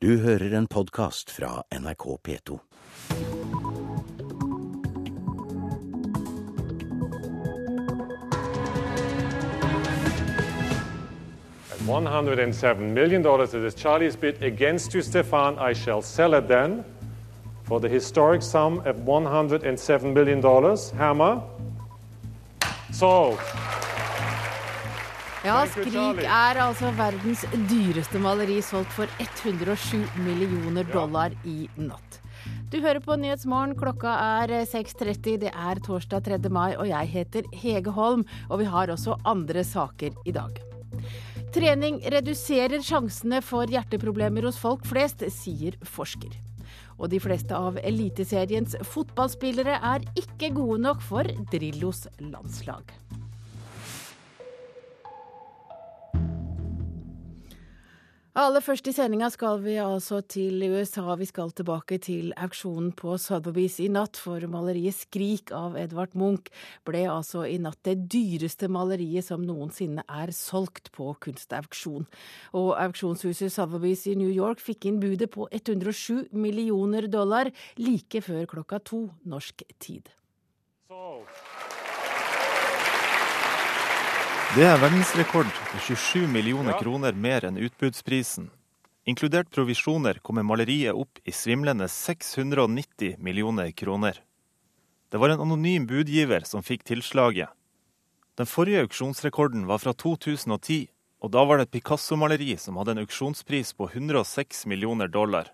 Du hører en podkast fra NRK P2. $107 million. It is Charlie's bid against you, Stefan. I shall sell it then for the historic sum of $107 million. Hammer. Sold. Ja, 'Skrik' er altså verdens dyreste maleri, solgt for 107 millioner dollar i natt. Du hører på Nyhetsmorgen, klokka er 6.30, det er torsdag 3. mai, og jeg heter Hege Holm, og vi har også andre saker i dag. Trening reduserer sjansene for hjerteproblemer hos folk flest, sier forsker. Og de fleste av Eliteseriens fotballspillere er ikke gode nok for Drillos landslag. Aller først i sendinga skal vi altså til USA. Vi skal tilbake til auksjonen på Sotheby's i natt, for maleriet 'Skrik' av Edvard Munch ble altså i natt det dyreste maleriet som noensinne er solgt på kunstauksjon. Og auksjonshuset Sotheby's i New York fikk inn budet på 107 millioner dollar like før klokka to norsk tid. Sold. Det er verdensrekord på 27 millioner kroner mer enn utbudsprisen. Inkludert provisjoner kommer maleriet opp i svimlende 690 millioner kroner. Det var en anonym budgiver som fikk tilslaget. Den forrige auksjonsrekorden var fra 2010, og da var det et Picasso-maleri som hadde en auksjonspris på 106 millioner dollar.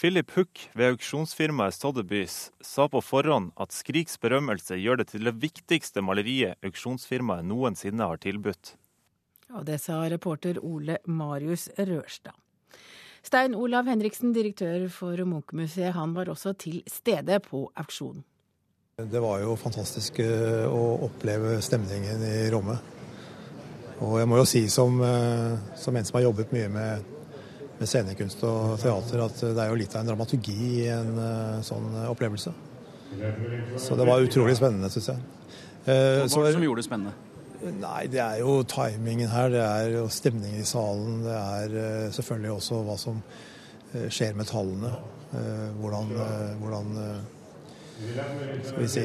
Philip Hook ved auksjonsfirmaet Sotheby's sa på forhånd at Skriks berømmelse gjør det til det viktigste maleriet auksjonsfirmaet noensinne har tilbudt. Og det sa reporter Ole Marius Rørstad. Stein Olav Henriksen, direktør for Munchmuseet, han var også til stede på auksjonen. Det var jo fantastisk eh, å oppleve stemningen i rommet. Og jeg må jo si som, eh, som en som har jobbet mye med, med scenekunst og teater, at det er jo litt av en dramaturgi i en eh, sånn eh, opplevelse. Så det var utrolig spennende, syns jeg. Eh, Hva var det som gjorde det spennende? Nei, det er jo timingen her, det er jo stemningen i salen. Det er selvfølgelig også hva som skjer med tallene. Hvordan hvordan skal vi si,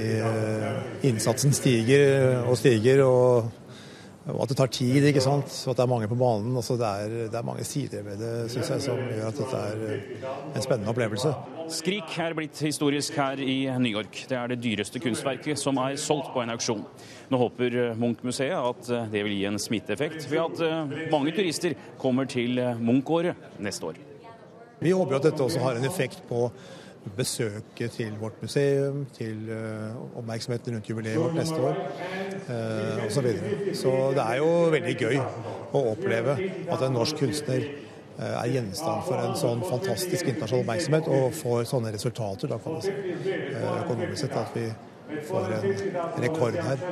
innsatsen stiger og stiger, og, og at det tar tid, ikke sant. Og at det er mange på banen. Altså, det, er, det er mange sider ved det, synes jeg, som gjør at dette er eh, en spennende opplevelse. Skrik er blitt historisk her i New York. Det er det dyreste kunstverket som er solgt på en auksjon. Nå håper Munch-museet at eh, det vil gi en smitteeffekt ved at eh, mange turister kommer til eh, Munch-året neste år. Vi håper at dette også har en effekt på besøket til vårt museum, til eh, oppmerksomheten rundt jubileet vårt neste år uh, osv. Så, videre. så det er jo veldig gøy å oppleve at en norsk kunstner eh, er gjenstand for en sånn fantastisk internasjonal oppmerksomhet og får sånne resultater, da kan man si, eh, økonomisk sett. At vi får en rekord her.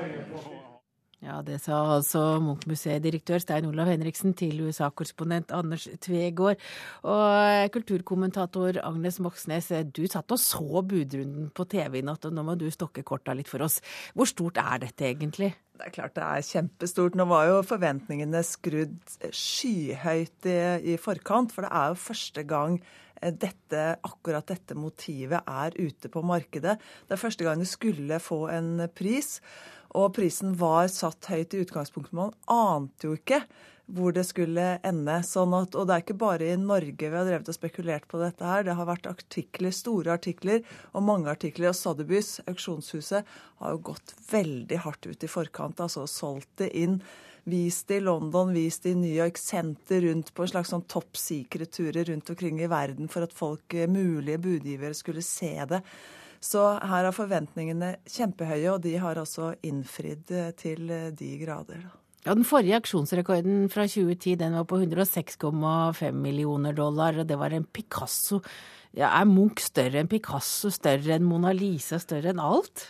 Ja, det sa altså Munch-museedirektør Stein Olav Henriksen til USA-korrespondent Anders Tvegård. Og kulturkommentator Agnes Moxnes, du satt og så budrunden på TV i natt, og nå må du stokke korta litt for oss. Hvor stort er dette egentlig? Det er klart det er kjempestort. Nå var jo forventningene skrudd skyhøyt i, i forkant, for det er jo første gang eh, dette, akkurat dette motivet er ute på markedet. Det er første gang det skulle få en pris. Og prisen var satt høyt i utgangspunktet. Man ante jo ikke hvor det skulle ende. Sånn at, og det er ikke bare i Norge vi har drevet og spekulert på dette her. Det har vært artikler, store artikler og mange artikler. Og Sotheby's, auksjonshuset, har jo gått veldig hardt ut i forkant. Altså solgt det inn. Vist det i London, vist det i New York, sendt det rundt på en slags sånn top secret-turer rundt omkring i verden for at folk, eh, mulige budgivere, skulle se det. Så her er forventningene kjempehøye, og de har altså innfridd eh, til eh, de grader. da. Ja, Den forrige auksjonsrekorden fra 2010 den var på 106,5 millioner dollar, og det var en Picasso. Ja, er Munch større enn Picasso, større enn Mona Lisa, større enn alt?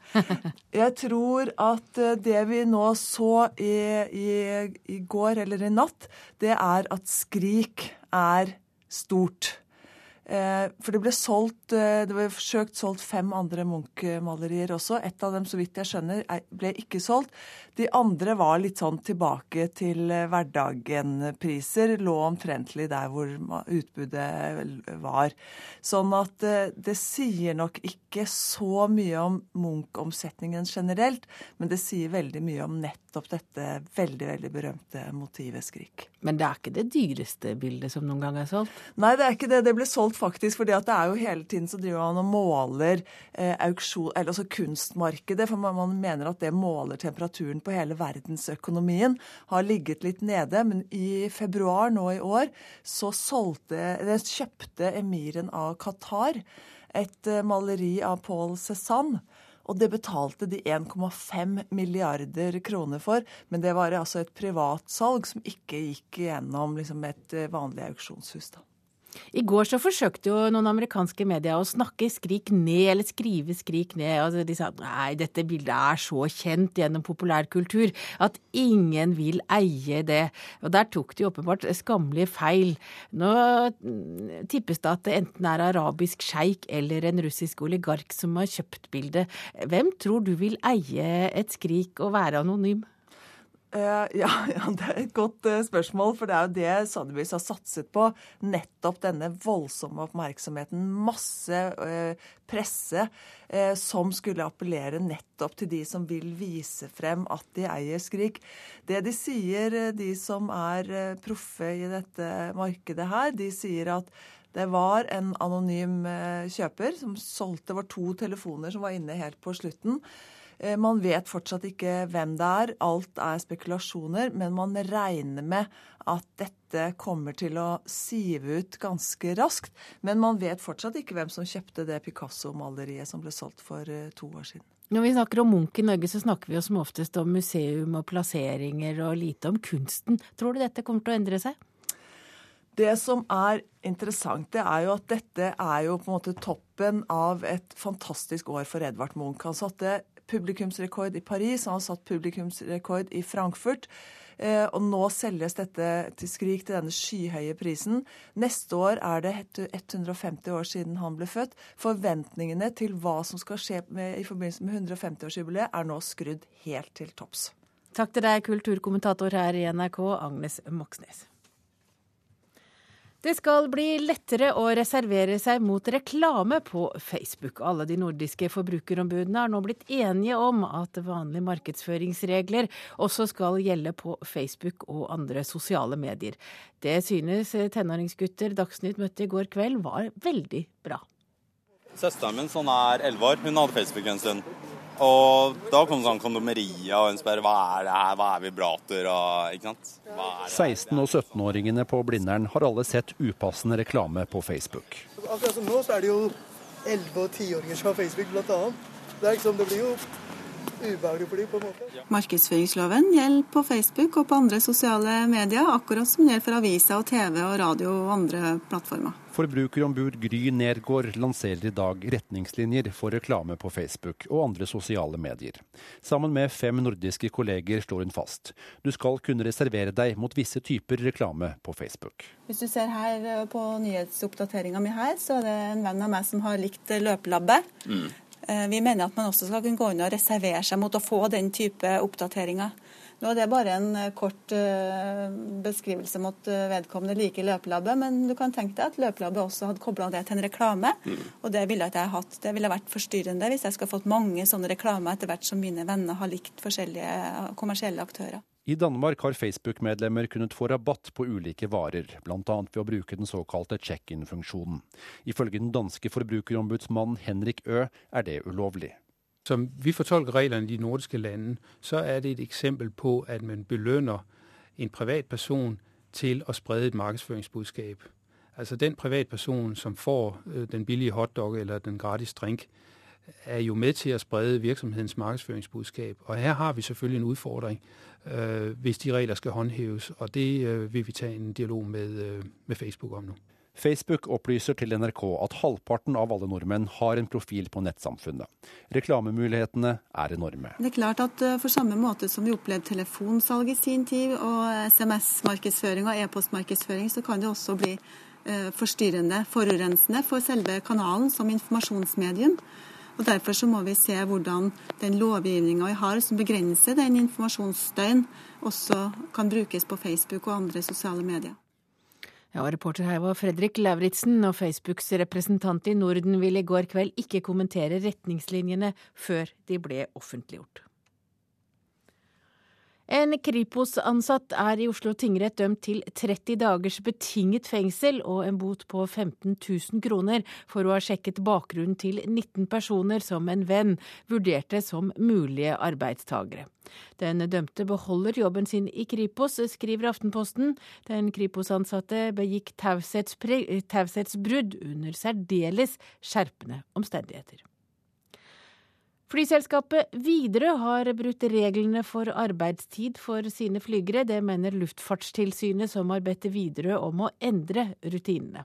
Jeg tror at eh, det vi nå så i, i, i går eller i natt, det er at Skrik er stort. Eh, for det ble solgt eh, Det ble forsøkt solgt fem andre Munch-malerier også. Et av dem, så vidt jeg skjønner, ble ikke solgt. De andre var litt sånn tilbake til eh, hverdagen-priser. Lå omtrentlig der hvor utbudet var. Sånn at det sier nok ikke så mye om Munch-omsetningen generelt, men det sier veldig mye om nettopp dette veldig, veldig berømte motivet Skrik. Men det er ikke det dyreste bildet som noen gang er solgt? Nei, det er ikke det. Det ble solgt faktisk. fordi at det er jo hele tiden så driver man og måler eh, auksjon, eller altså kunstmarkedet. For man, man, mener at det måler temperaturen på hele verdensøkonomien. Har ligget litt nede. Men i februar nå i år så solgte, kjøpte emiren av Qatar et eh, maleri av Paul Cézanne. Og det betalte de 1,5 milliarder kroner for. Men det var altså et privatsalg som ikke gikk gjennom liksom et eh, vanlig auksjonshus. da. I går så forsøkte jo noen amerikanske medier å snakke Skrik ned, eller skrive Skrik ned. Altså de sa nei, dette bildet er så kjent gjennom populærkultur at ingen vil eie det. Og der tok de åpenbart skammelig feil. Nå tippes det at det enten er arabisk sjeik eller en russisk oligark som har kjøpt bildet. Hvem tror du vil eie et Skrik og være anonym? Uh, ja, ja, det er et godt uh, spørsmål. For det er jo det Sotheby's har satset på. Nettopp denne voldsomme oppmerksomheten. Masse uh, presse som skulle appellere nettopp til de som vil vise frem at de eier Skrik. Det de sier, de som er proffe i dette markedet her, de sier at det var en anonym kjøper som solgte Det var to telefoner som var inne helt på slutten. Eh, man vet fortsatt ikke hvem det er. Alt er spekulasjoner. Men man regner med at dette kommer til å sive ut ganske raskt. Men man vet fortsatt ikke hvem som kjøpte det Picasso-maleriet som ble solgt for eh, to år siden. Når vi snakker om Munch i Norge, så snakker vi jo som oftest om museum og plasseringer og lite om kunsten. Tror du dette kommer til å endre seg? Det som er interessant, det er jo at dette er jo på en måte toppen av et fantastisk år for Edvard Munch. Han satte publikumsrekord i Paris, han har satt publikumsrekord i Frankfurt. Eh, og nå selges dette til Skrik til denne skyhøye prisen. Neste år er det 150 år siden han ble født. Forventningene til hva som skal skje med, i forbindelse med 150-årsjubileet, er nå skrudd helt til topps. Takk til deg, kulturkommentator her i NRK, Agnes Moxnes. Det skal bli lettere å reservere seg mot reklame på Facebook. Alle de nordiske forbrukerombudene er nå blitt enige om at vanlige markedsføringsregler også skal gjelde på Facebook og andre sosiale medier. Det synes tenåringsgutter Dagsnytt møtte i går kveld var veldig bra. Søsteren min som er elleve år, hun hadde Facebook en stund. Og da kom sånn kondomerier og hun spør hva er det her, hva er vibrator og ikke sant. 16- og 17-åringene på Blindern har alle sett upassende reklame på Facebook. Akkurat som nå så er det jo 11- og 10-åringer som har Facebook blant annet. Det, liksom, det blir jo ubehagelig for dem på en måte. Markedsføringsloven gjelder på Facebook og på andre sosiale medier, akkurat som den gjelder for aviser og TV og radio og andre plattformer. Forbrukerombud Gry Nergård lanserer i dag retningslinjer for reklame på Facebook og andre sosiale medier. Sammen med fem nordiske kolleger slår hun fast du skal kunne reservere deg mot visse typer reklame på Facebook. Hvis du ser her eh, på nyhetsoppdateringa mi her, så er det en venn av meg som har likt løpelabbet. Mm. Eh, vi mener at man også skal kunne gå inn og reservere seg mot å få den type oppdateringer. Nå er det bare en eh, kort uh, beskrivelse mot uh, vedkommende like løpelabbet, men du kan tenke deg at løpelabbet også hadde kobla det til en reklame. Mm. Og det ville ikke jeg hatt. Det ville vært forstyrrende hvis jeg skulle fått mange sånne reklamer etter hvert som mine venner har likt forskjellige kommersielle aktører. I Danmark har Facebook-medlemmer kunnet få rabatt på ulike varer, bl.a. ved å bruke den såkalte check-in-funksjonen. Ifølge den danske forbrukerombudsmannen Henrik Ø er det ulovlig. Som vi fortolker reglene i de nordiske lande, så er det et eksempel på at man belønner en privatperson til å sprede et markedsføringsbudskap. Altså den privatperson som får øh, den billige hotdog eller den gratis drink, er jo med til å sprede virksomhetens markedsføringsbudskap. Og her har vi selvfølgelig en utfordring øh, hvis de regler skal håndheves. Og det øh, vil vi ta en dialog med, med Facebook om nå. Facebook opplyser til NRK at halvparten av alle nordmenn har en profil på nettsamfunnet. Reklamemulighetene er enorme. Det er klart at eh, For samme måte som vi opplevde telefonsalg i sin tid, og SMS-markedsføring og e-postmarkedsføring, så kan det også bli eh, forstyrrende, forurensende for selve kanalen som informasjonsmedium. Og Derfor så må vi se hvordan den lovgivninga vi har som begrenser den informasjonsstøyen, også kan brukes på Facebook og andre sosiale medier. Ja, Reporter her var Fredrik Lauritzen, og Facebooks representant i Norden ville i går kveld ikke kommentere retningslinjene før de ble offentliggjort. En Kripos-ansatt er i Oslo tingrett dømt til 30 dagers betinget fengsel og en bot på 15 000 kroner for å ha sjekket bakgrunnen til 19 personer som en venn vurderte som mulige arbeidstagere. Den dømte beholder jobben sin i Kripos, skriver Aftenposten. Den Kripos-ansatte begikk taushetsbrudd under særdeles skjerpende omstendigheter. Flyselskapet Widerøe har brutt reglene for arbeidstid for sine flygere. Det mener Luftfartstilsynet, som har bedt Widerøe om å endre rutinene.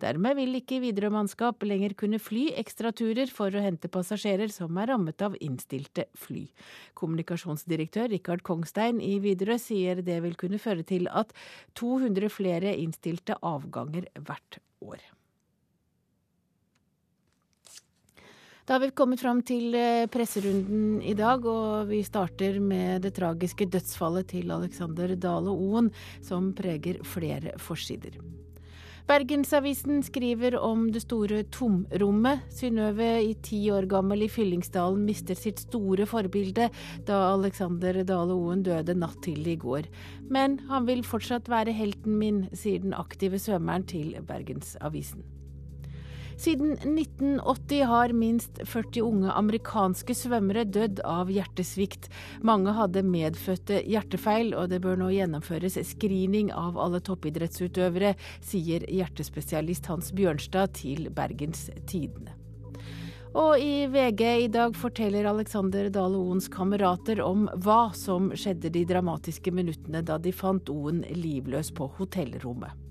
Dermed vil ikke Widerøe-mannskap lenger kunne fly ekstraturer for å hente passasjerer som er rammet av innstilte fly. Kommunikasjonsdirektør Rikard Kongstein i Widerøe sier det vil kunne føre til at 200 flere innstilte avganger hvert år. Da har vi kommet fram til eh, presserunden i dag, og vi starter med det tragiske dødsfallet til Alexander Dale Oen, som preger flere forsider. Bergensavisen skriver om det store tomrommet. Synnøve, i ti år gammel i Fyllingsdalen, mister sitt store forbilde da Alexander Dale Oen døde natt til i går. Men han vil fortsatt være helten min, sier den aktive svømmeren til Bergensavisen. Siden 1980 har minst 40 unge amerikanske svømmere dødd av hjertesvikt. Mange hadde medfødte hjertefeil, og det bør nå gjennomføres screening av alle toppidrettsutøvere, sier hjertespesialist Hans Bjørnstad til Bergens Tidende. Og i VG i dag forteller Alexander Dale Oens kamerater om hva som skjedde de dramatiske minuttene da de fant Oen livløs på hotellrommet.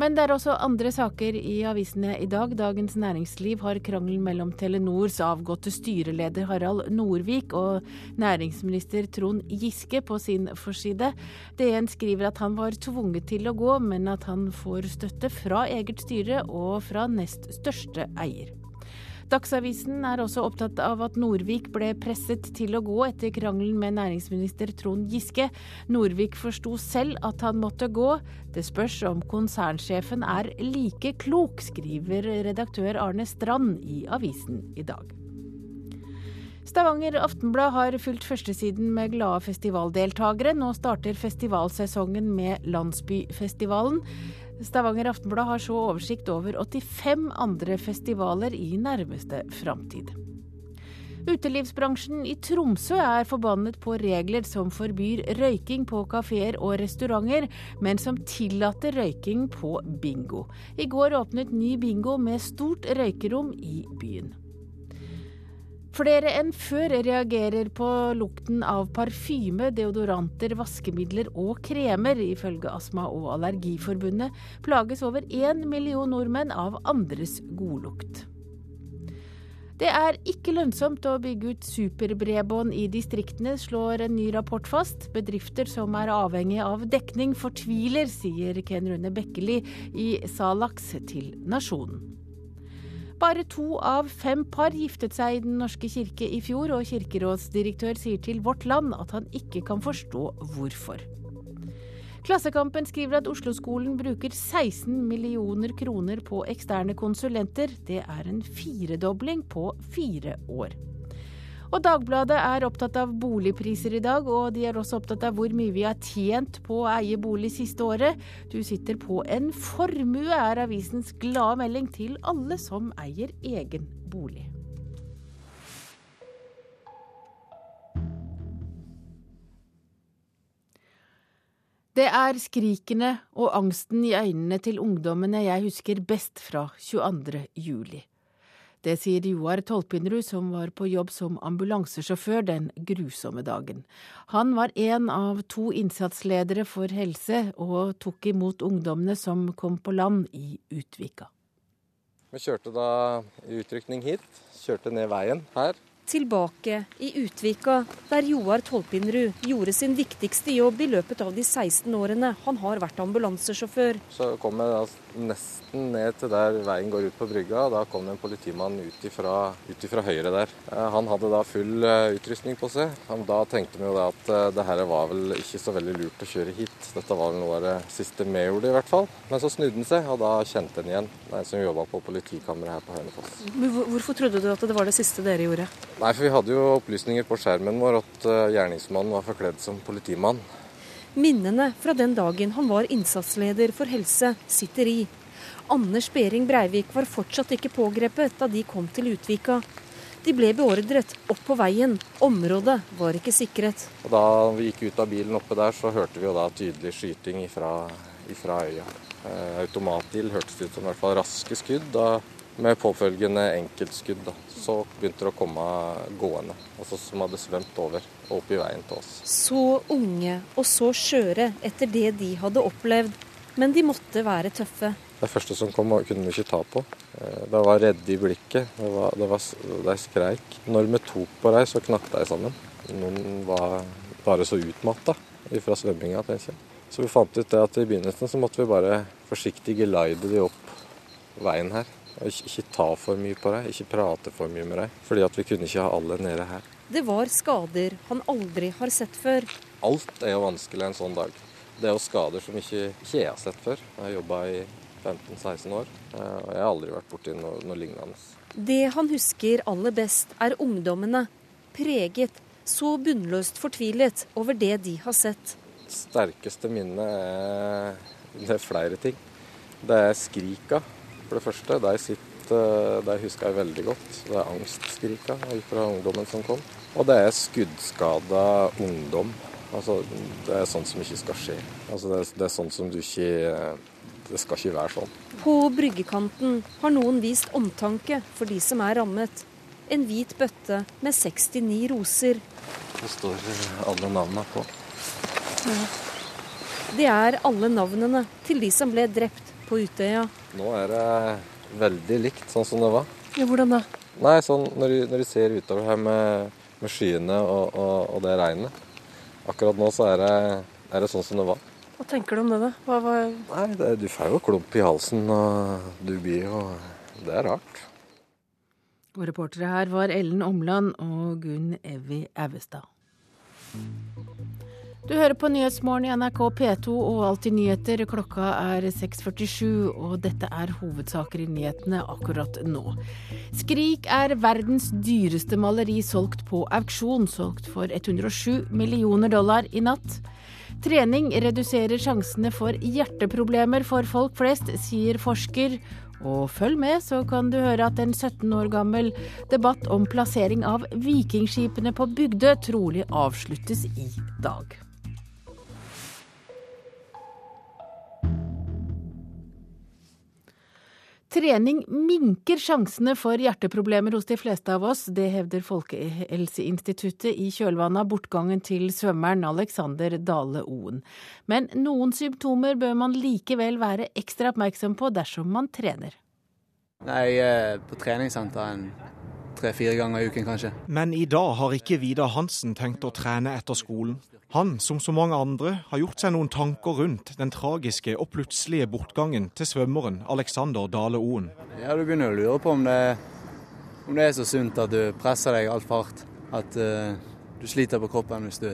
Men det er også andre saker i avisene i dag. Dagens Næringsliv har krangelen mellom Telenors avgåtte styreleder Harald Norvik og næringsminister Trond Giske på sin forside. DN skriver at han var tvunget til å gå, men at han får støtte fra eget styre og fra nest største eier. Dagsavisen er også opptatt av at Norvik ble presset til å gå etter krangelen med næringsminister Trond Giske. Norvik forsto selv at han måtte gå. Det spørs om konsernsjefen er like klok, skriver redaktør Arne Strand i avisen i dag. Stavanger Aftenblad har fulgt førstesiden med glade festivaldeltakere. Nå starter festivalsesongen med Landsbyfestivalen. Stavanger Aftenblad har så oversikt over 85 andre festivaler i nærmeste framtid. Utelivsbransjen i Tromsø er forbannet på regler som forbyr røyking på kafeer og restauranter, men som tillater røyking på bingo. I går åpnet ny bingo med stort røykerom i byen. Flere enn før reagerer på lukten av parfyme, deodoranter, vaskemidler og kremer. Ifølge Astma- og Allergiforbundet plages over én million nordmenn av andres godlukt. Det er ikke lønnsomt å bygge ut superbredbånd i distriktene, slår en ny rapport fast. Bedrifter som er avhengig av dekning fortviler, sier Ken Rune Bekkeli i Salax til Nasjonen. Bare to av fem par giftet seg i Den norske kirke i fjor, og kirkerådsdirektør sier til Vårt Land at han ikke kan forstå hvorfor. Klassekampen skriver at Oslo-skolen bruker 16 millioner kroner på eksterne konsulenter. Det er en firedobling på fire år. Og Dagbladet er opptatt av boligpriser i dag, og de er også opptatt av hvor mye vi har tjent på å eie bolig siste året. Du sitter på en formue, er avisens glade melding til alle som eier egen bolig. Det er skrikene og angsten i øynene til ungdommene jeg husker best fra 22. juli. Det sier Joar Tolpinrud, som var på jobb som ambulansesjåfør den grusomme dagen. Han var en av to innsatsledere for helse, og tok imot ungdommene som kom på land i Utvika. Vi kjørte da utrykning hit. Kjørte ned veien her. tilbake i Utvika, der Joar Tolpinrud gjorde sin viktigste jobb i løpet av de 16 årene han har vært ambulansesjåfør. Så kom jeg da nesten ned til der veien går ut på brygga, da kom det en politimann ut ifra, ut ifra høyre der. Eh, han hadde da full eh, utrustning på seg. Da tenkte vi jo da at eh, det her var vel ikke så veldig lurt å kjøre hit. Dette var vel noe av det siste vi gjorde i hvert fall. Men så snudde han seg, og da kjente han igjen en som jobba på politikammeret her på Hønefoss. Hvorfor trodde du at det var det siste dere gjorde? Nei, for Vi hadde jo opplysninger på skjermen vår at gjerningsmannen var forkledd som politimann. Minnene fra den dagen han var innsatsleder for helse, sitter i. Anders Behring Breivik var fortsatt ikke pågrepet da de kom til Utvika. De ble beordret opp på veien. Området var ikke sikret. Og Da vi gikk ut av bilen oppe der, så hørte vi jo da tydelig skyting ifra, ifra øya. Eh, automatil hørtes ut som i hvert fall raske skudd. Da med påfølgende enkeltskudd. Da. Så begynte det å komme gående, altså som hadde svømt over og opp i veien til oss. Så unge og så skjøre etter det de hadde opplevd, men de måtte være tøffe. Det første som kom, kunne vi ikke ta på. Eh, de var redde i blikket. Det var, det var, de skreik. Når vi tok på dem, så knakk de sammen. Noen var bare så utmatta fra svømminga, tenker jeg. Så vi fant ut det at i begynnelsen så måtte vi bare forsiktig geleide de opp veien her. Ikke, ta for mye på deg, ikke prate for mye med deg. Fordi at vi kunne ikke ha alle nede her. Det var skader han aldri har sett før. Alt er jo vanskelig en sånn dag. Det er jo skader som ikke, ikke jeg har sett før. Jeg har jobba i 15-16 år, eh, og jeg har aldri vært borti noe, noe lignende. Det han husker aller best, er ungdommene. Preget, så bunnløst fortvilet over det de har sett. Sterkeste minnet er, det er flere ting. Det er skrika for det første. De, sitter, de husker jeg veldig godt. Det er angstskrika fra ungdommen som kom. Og det er skuddskada ungdom. Altså, det er sånt som ikke skal skje. Altså, det, er, det er sånt som du ikke Det skal ikke være sånn. På bryggekanten har noen vist omtanke for de som er rammet. En hvit bøtte med 69 roser. Det står alle navnene på. Ja. Det er alle navnene til de som ble drept på Utøya. Nå er det veldig likt sånn som det var. Ja, Hvordan da? Nei, sånn Når du, når du ser utover her med, med skyene og, og, og, det regnet. Akkurat nå så er det, er det, sånn som det var. Hva tenker du om det, da? Hva, hva... Nei, det, Du får jo klump i halsen, og du blir jo Det er rart. Og reportere her var Ellen Omland og Gunn Evy Auvestad. Du hører på Nyhetsmorgen i NRK P2 og Alltid nyheter. Klokka er 6.47, og dette er hovedsaker i nyhetene akkurat nå. Skrik er verdens dyreste maleri solgt på auksjon, solgt for 107 millioner dollar i natt. Trening reduserer sjansene for hjerteproblemer for folk flest, sier forsker. Og følg med, så kan du høre at en 17 år gammel debatt om plassering av vikingskipene på Bygdø trolig avsluttes i dag. Trening minker sjansene for hjerteproblemer hos de fleste av oss. Det hevder Folkehelseinstituttet i kjølvannet av bortgangen til svømmeren Alexander Dale Oen. Men noen symptomer bør man likevel være ekstra oppmerksom på dersom man trener. Nei, jeg er på treningssenter tre-fire ganger i uken, kanskje. Men i dag har ikke Vidar Hansen tenkt å trene etter skolen. Han, som så mange andre, har gjort seg noen tanker rundt den tragiske og plutselige bortgangen til svømmeren Alexander Dale Oen. Ja, Du begynner å lure på om det, om det er så sunt at du presser deg altfor hardt. At uh, du sliter på kroppen hvis du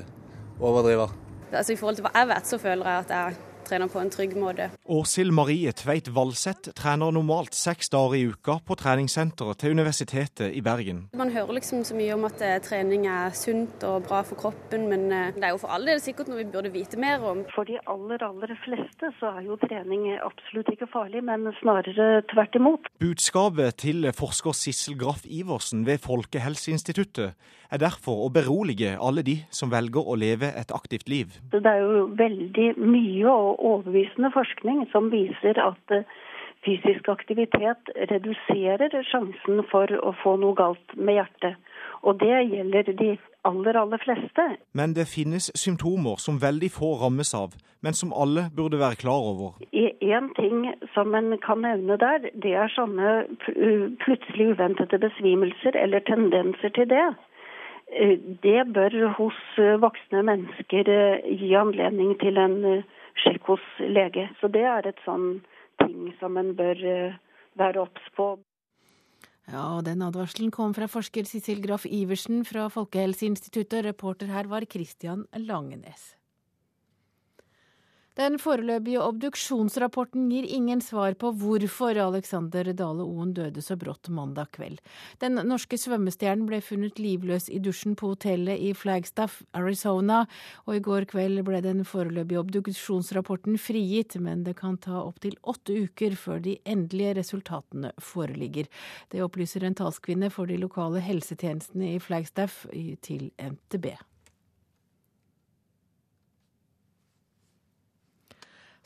overdriver. Altså I forhold til hva jeg vet, så føler jeg at jeg trener på en trygg måte. Åshild Marie Tveit Valseth trener normalt seks dager i uka på treningssenteret til Universitetet i Bergen. Man hører liksom så mye om at eh, trening er sunt og bra for kroppen, men eh, det er jo for alle det er sikkert noe vi burde vite mer om. For de aller, aller fleste så er jo trening absolutt ikke farlig, men snarere tvert imot. Budskapet til forsker Sissel Graff Iversen ved Folkehelseinstituttet er derfor å berolige alle de som velger å leve et aktivt liv. Det er jo veldig mye og overbevisende forskning som viser at eh, fysisk aktivitet reduserer sjansen for å få noe galt med hjertet. Og det gjelder de aller, aller fleste. Men det finnes symptomer som veldig få rammes av, men som alle burde være klar over. En ting som en kan nevne der, det er sånne plutselig uventede besvimelser eller tendenser til det. Eh, det bør hos voksne mennesker eh, gi anledning til en eh, sjekk hos lege. Så det er et sånn ting som en bør være obs på. Ja, og Den advarselen kom fra forsker Sissel Graff Iversen fra Folkehelseinstituttet. Reporter her var Christian Langenes. Den foreløpige obduksjonsrapporten gir ingen svar på hvorfor Alexander Dale Oen døde så brått mandag kveld. Den norske svømmestjernen ble funnet livløs i dusjen på hotellet i Flagstaff, Arizona, og i går kveld ble den foreløpige obduksjonsrapporten frigitt, men det kan ta opptil åtte uker før de endelige resultatene foreligger. Det opplyser en talskvinne for de lokale helsetjenestene i Flagstaff til NTB.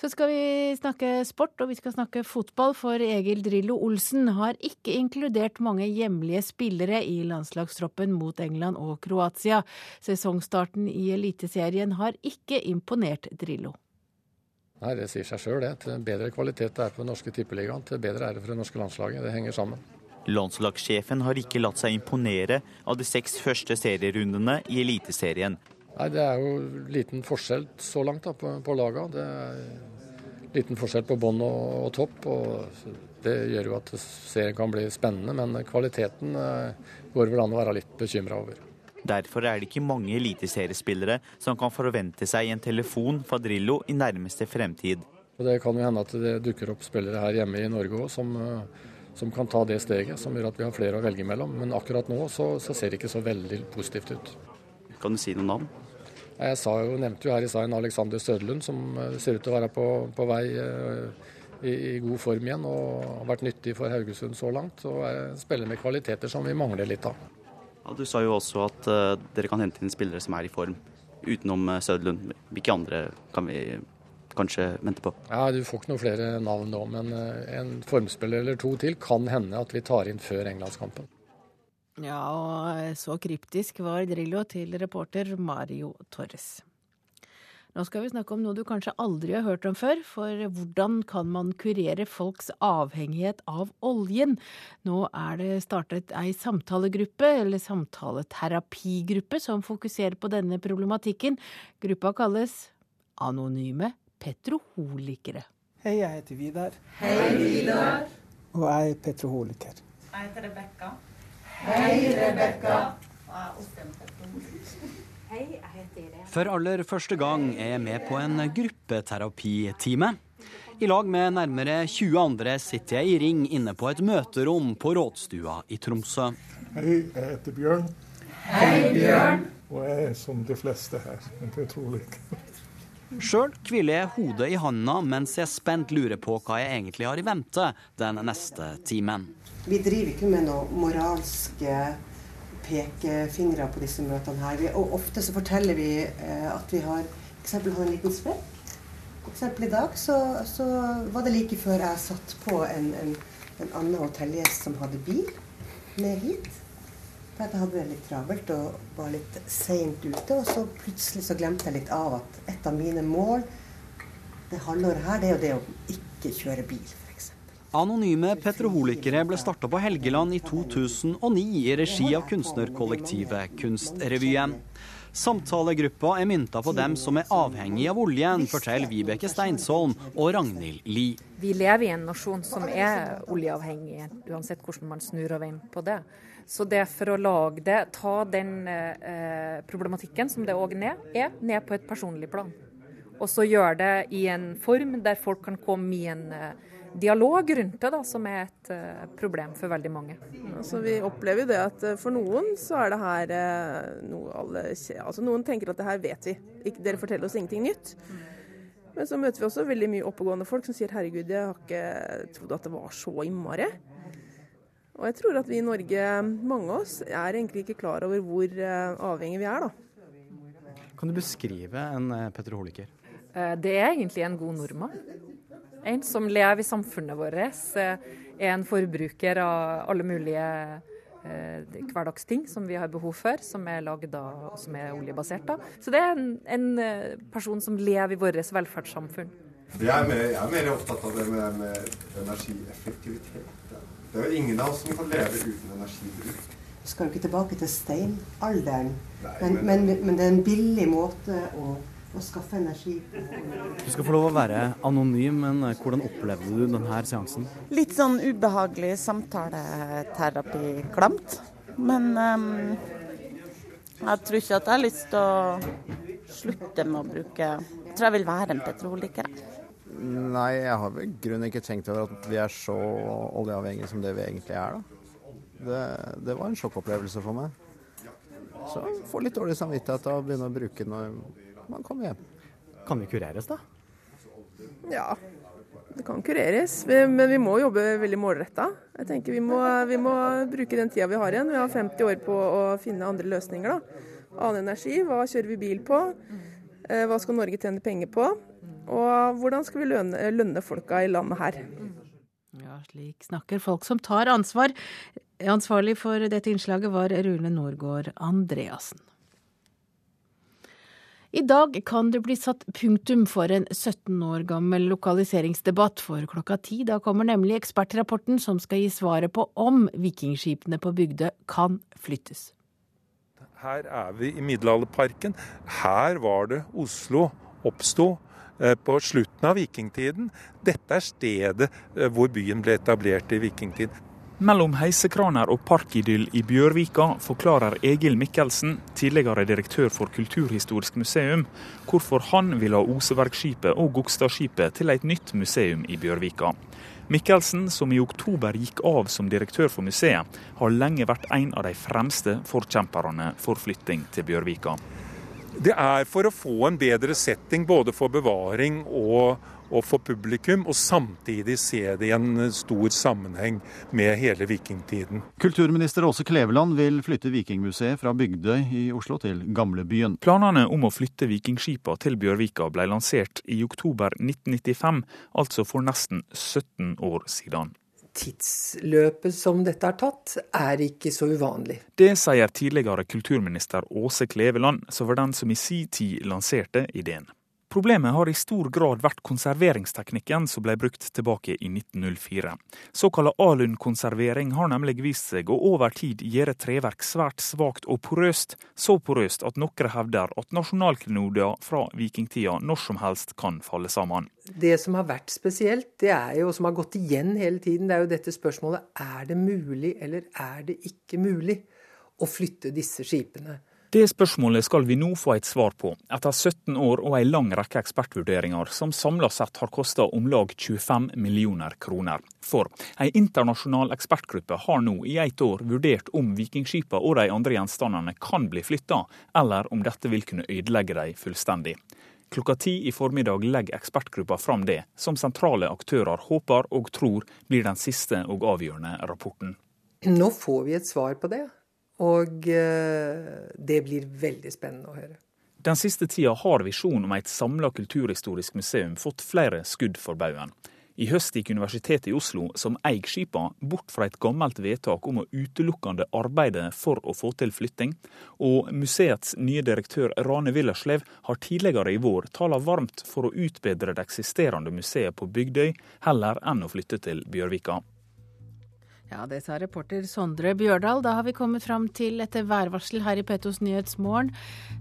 Så skal vi snakke sport, og vi skal snakke fotball, for Egil Drillo Olsen har ikke inkludert mange hjemlige spillere i landslagstroppen mot England og Kroatia. Sesongstarten i Eliteserien har ikke imponert Drillo. Nei, Det sier seg sjøl, det. Til bedre kvalitet det er på den norske tippeligaen, til bedre er det for det norske landslaget. Det henger sammen. Landslagssjefen har ikke latt seg imponere av de seks første serierundene i Eliteserien. Nei, Det er jo liten forskjell så langt da, på, på laga. Det er liten forskjell på bånn og, og, topp. og Det gjør jo at serien kan bli spennende, men kvaliteten eh, går vel an å være litt bekymra over. Derfor er det ikke mange eliteseriespillere som kan forvente seg en telefon fra Drillo i nærmeste fremtid. Og Det kan jo hende at det dukker opp spillere her hjemme i Norge òg som, eh, som, kan ta det steget, som gjør at vi har flere å velge mellom. Men akkurat nå så, så ser det ikke så veldig positivt ut. Kan du si noen navn? Jeg jo, nevnte jo her i stad en Alexander Søderlund som eh, ser ut til å være på, på vei eh, i, i, god form igjen og har vært nyttig for Haugesund så langt. Og er en spiller med kvaliteter som vi mangler litt av. Ja, du sa jo også at uh, dere kan hente inn spillere som er i form, utenom uh, Søderlund. Hvilke andre kan vi kanskje vente på? Ja, Du får ikke noen flere navn nå, men uh, en formspiller eller to til kan hende at vi tar inn før englandskampen. Ja, og så kryptisk var Drillo til reporter Mario Torres. Nå skal vi snakke om noe du kanskje aldri har hørt om før, for hvordan kan man kurere folks avhengighet av oljen? Nå er det startet ei samtalegruppe, eller samtaleterapigruppe, som fokuserer på denne problematikken. Gruppa kalles Anonyme petroholikere. Hei, jeg heter Vidar. Hei, Vidar. Og jeg er petroholiker. Jeg heter Rebekka. Hei, Rebekka. For aller første gang er jeg med på en gruppeterapitime. I lag med nærmere 20 andre sitter jeg i ring inne på et møterom på Rådstua i Tromsø. Hei, jeg heter Bjørn. Hei, Bjørn. Og jeg er som de fleste her, Det er utrolig. Sjøl hviler jeg hodet i handa mens jeg spent lurer på hva jeg egentlig har i vente den neste timen. Vi driver ikke med noen moralske pekefingre på disse møtene her. Vi, og ofte så forteller vi eh, at vi har eksempel har en liten sprekk. Eksempel i dag så, så, var det like før jeg satt på en, en, en annen hotellgjest som hadde bil med hit. For jeg hadde det litt travelt og var litt seint ute. Og så plutselig så glemte jeg litt av at et av mine mål det halvåret her, det er jo det å ikke kjøre bil. Anonyme petroholikere ble starta på Helgeland i 2009 i regi av kunstnerkollektivet Kunstrevyen. Samtalegruppa er mynta på dem som er avhengig av oljen, forteller Vibeke Steinsholm og Ragnhild Lie. Vi lever i en nasjon som er oljeavhengig, uansett hvordan man snur og vender på det. Så det er for å lage det, ta den eh, problematikken som det òg er, ned på et personlig plan. Og så gjøre det i en form der folk kan komme i en eh, dialog rundt det, da, som er et uh, problem for veldig mange. Altså, vi opplever det at uh, for noen så er det her uh, noe alle altså, Noen tenker at det her vet vi, ikke, dere forteller oss ingenting nytt. Men så møter vi også veldig mye oppegående folk som sier herregud, jeg har ikke trodd at det var så innmari. Og jeg tror at vi i Norge, mange av oss, er egentlig ikke klar over hvor avhengig vi er, da. Kan du beskrive en petroholiker? Det er egentlig en god nordmann. En som lever i samfunnet vårt, eh, er en forbruker av alle mulige eh, hverdagsting som vi har behov for, som er laget av, som er oljebasert. Da. Så det er en, en eh, person som lever i vårt velferdssamfunn. Jeg er, mer, jeg er mer opptatt av det med, med energieffektivitet. Det er jo ingen av oss som kan leve uten energibruk. Vi skal jo ikke tilbake til steinalderen, Nei, men, men- men, men det er en billig måte å, å skaffe energi. Du skal få lov å være anonym, men eh, hvordan opplevde du denne seansen? Litt sånn ubehagelig samtaleterapi-klamt. Men um, jeg tror ikke at jeg har lyst til å slutte med å bruke Jeg tror jeg vil være en petroliker. Nei, jeg har vel i grunnen ikke tenkt over at vi er så oljeavhengige som det vi egentlig er, da. Det, det var en sjokkopplevelse for meg. Så jeg får litt dårlig samvittighet av å begynne å bruke når man kommer hjem. Kan vi kureres, da? Ja, det kan kureres, men vi må jobbe veldig målretta. Jeg tenker vi må, vi må bruke den tida vi har igjen. Vi har 50 år på å finne andre løsninger. da. Annen energi, hva kjører vi bil på? Eh, Hva skal Norge tjene penger på? Og hvordan skal vi lønne, lønne folka i landet her? Ja, slik snakker folk som tar ansvar. Ansvarlig for dette innslaget var Rune Norgård Andreassen. I dag kan det bli satt punktum for en 17 år gammel lokaliseringsdebatt, for klokka ti. Da kommer nemlig ekspertrapporten som skal gi svaret på om vikingskipene på Bygdø kan flyttes. Her er vi i Middelalderparken. Her var det Oslo oppsto eh, på slutten av vikingtiden. Dette er stedet eh, hvor byen ble etablert i vikingtid. Mellom heisekraner og parkidyll i Bjørvika forklarer Egil Mikkelsen, tidligere direktør for Kulturhistorisk museum, hvorfor han vil ha Osebergskipet og Gokstadskipet til et nytt museum i Bjørvika. Mikkelsen, som i oktober gikk av som direktør for museet, har lenge vært en av de fremste forkjemperne for flytting til Bjørvika. Det er for å få en bedre setting både for bevaring og, og for publikum, og samtidig se det i en stor sammenheng med hele vikingtiden. Kulturminister Åse Kleveland vil flytte Vikingmuseet fra Bygdøy i Oslo til Gamlebyen. Planene om å flytte vikingskipa til Bjørvika ble lansert i oktober 1995, altså for nesten 17 år siden. Tidsløpet som dette har tatt, er ikke så uvanlig. Det sier tidligere kulturminister Åse Kleveland, som var den som i sin tid lanserte ideen. Problemet har i stor grad vært konserveringsteknikken som ble brukt tilbake i 1904. Såkalla alunkonservering har nemlig vist seg å over tid gjøre treverk svært svakt og porøst, så porøst at noen hevder at nasjonalklenodier fra vikingtida når som helst kan falle sammen. Det som har vært spesielt, det er jo, og som har gått igjen hele tiden, det er jo dette spørsmålet er det mulig eller er det ikke mulig å flytte disse skipene. Det spørsmålet skal vi nå få et svar på, etter 17 år og en lang rekke ekspertvurderinger som samla sett har kosta om lag 25 millioner kroner. For en internasjonal ekspertgruppe har nå i et år vurdert om vikingskipa og de andre gjenstandene kan bli flytta, eller om dette vil kunne ødelegge dem fullstendig. Klokka ti i formiddag legger ekspertgruppa fram det, som sentrale aktører håper og tror blir den siste og avgjørende rapporten. Nå får vi et svar på det, og eh, det blir veldig spennende å høre. Den siste tida har visjonen om et samla kulturhistorisk museum fått flere skudd for baugen. I høst gikk Universitetet i Oslo, som eier skipa, bort fra et gammelt vedtak om å utelukkende arbeide for å få til flytting, og museets nye direktør Rane Willerslev har tidligere i vår tala varmt for å utbedre det eksisterende museet på Bygdøy, heller enn å flytte til Bjørvika. Ja, det sa reporter Sondre Bjørdal. Da har vi kommet fram til et værvarsel her i Petos Nyhetsmorgen.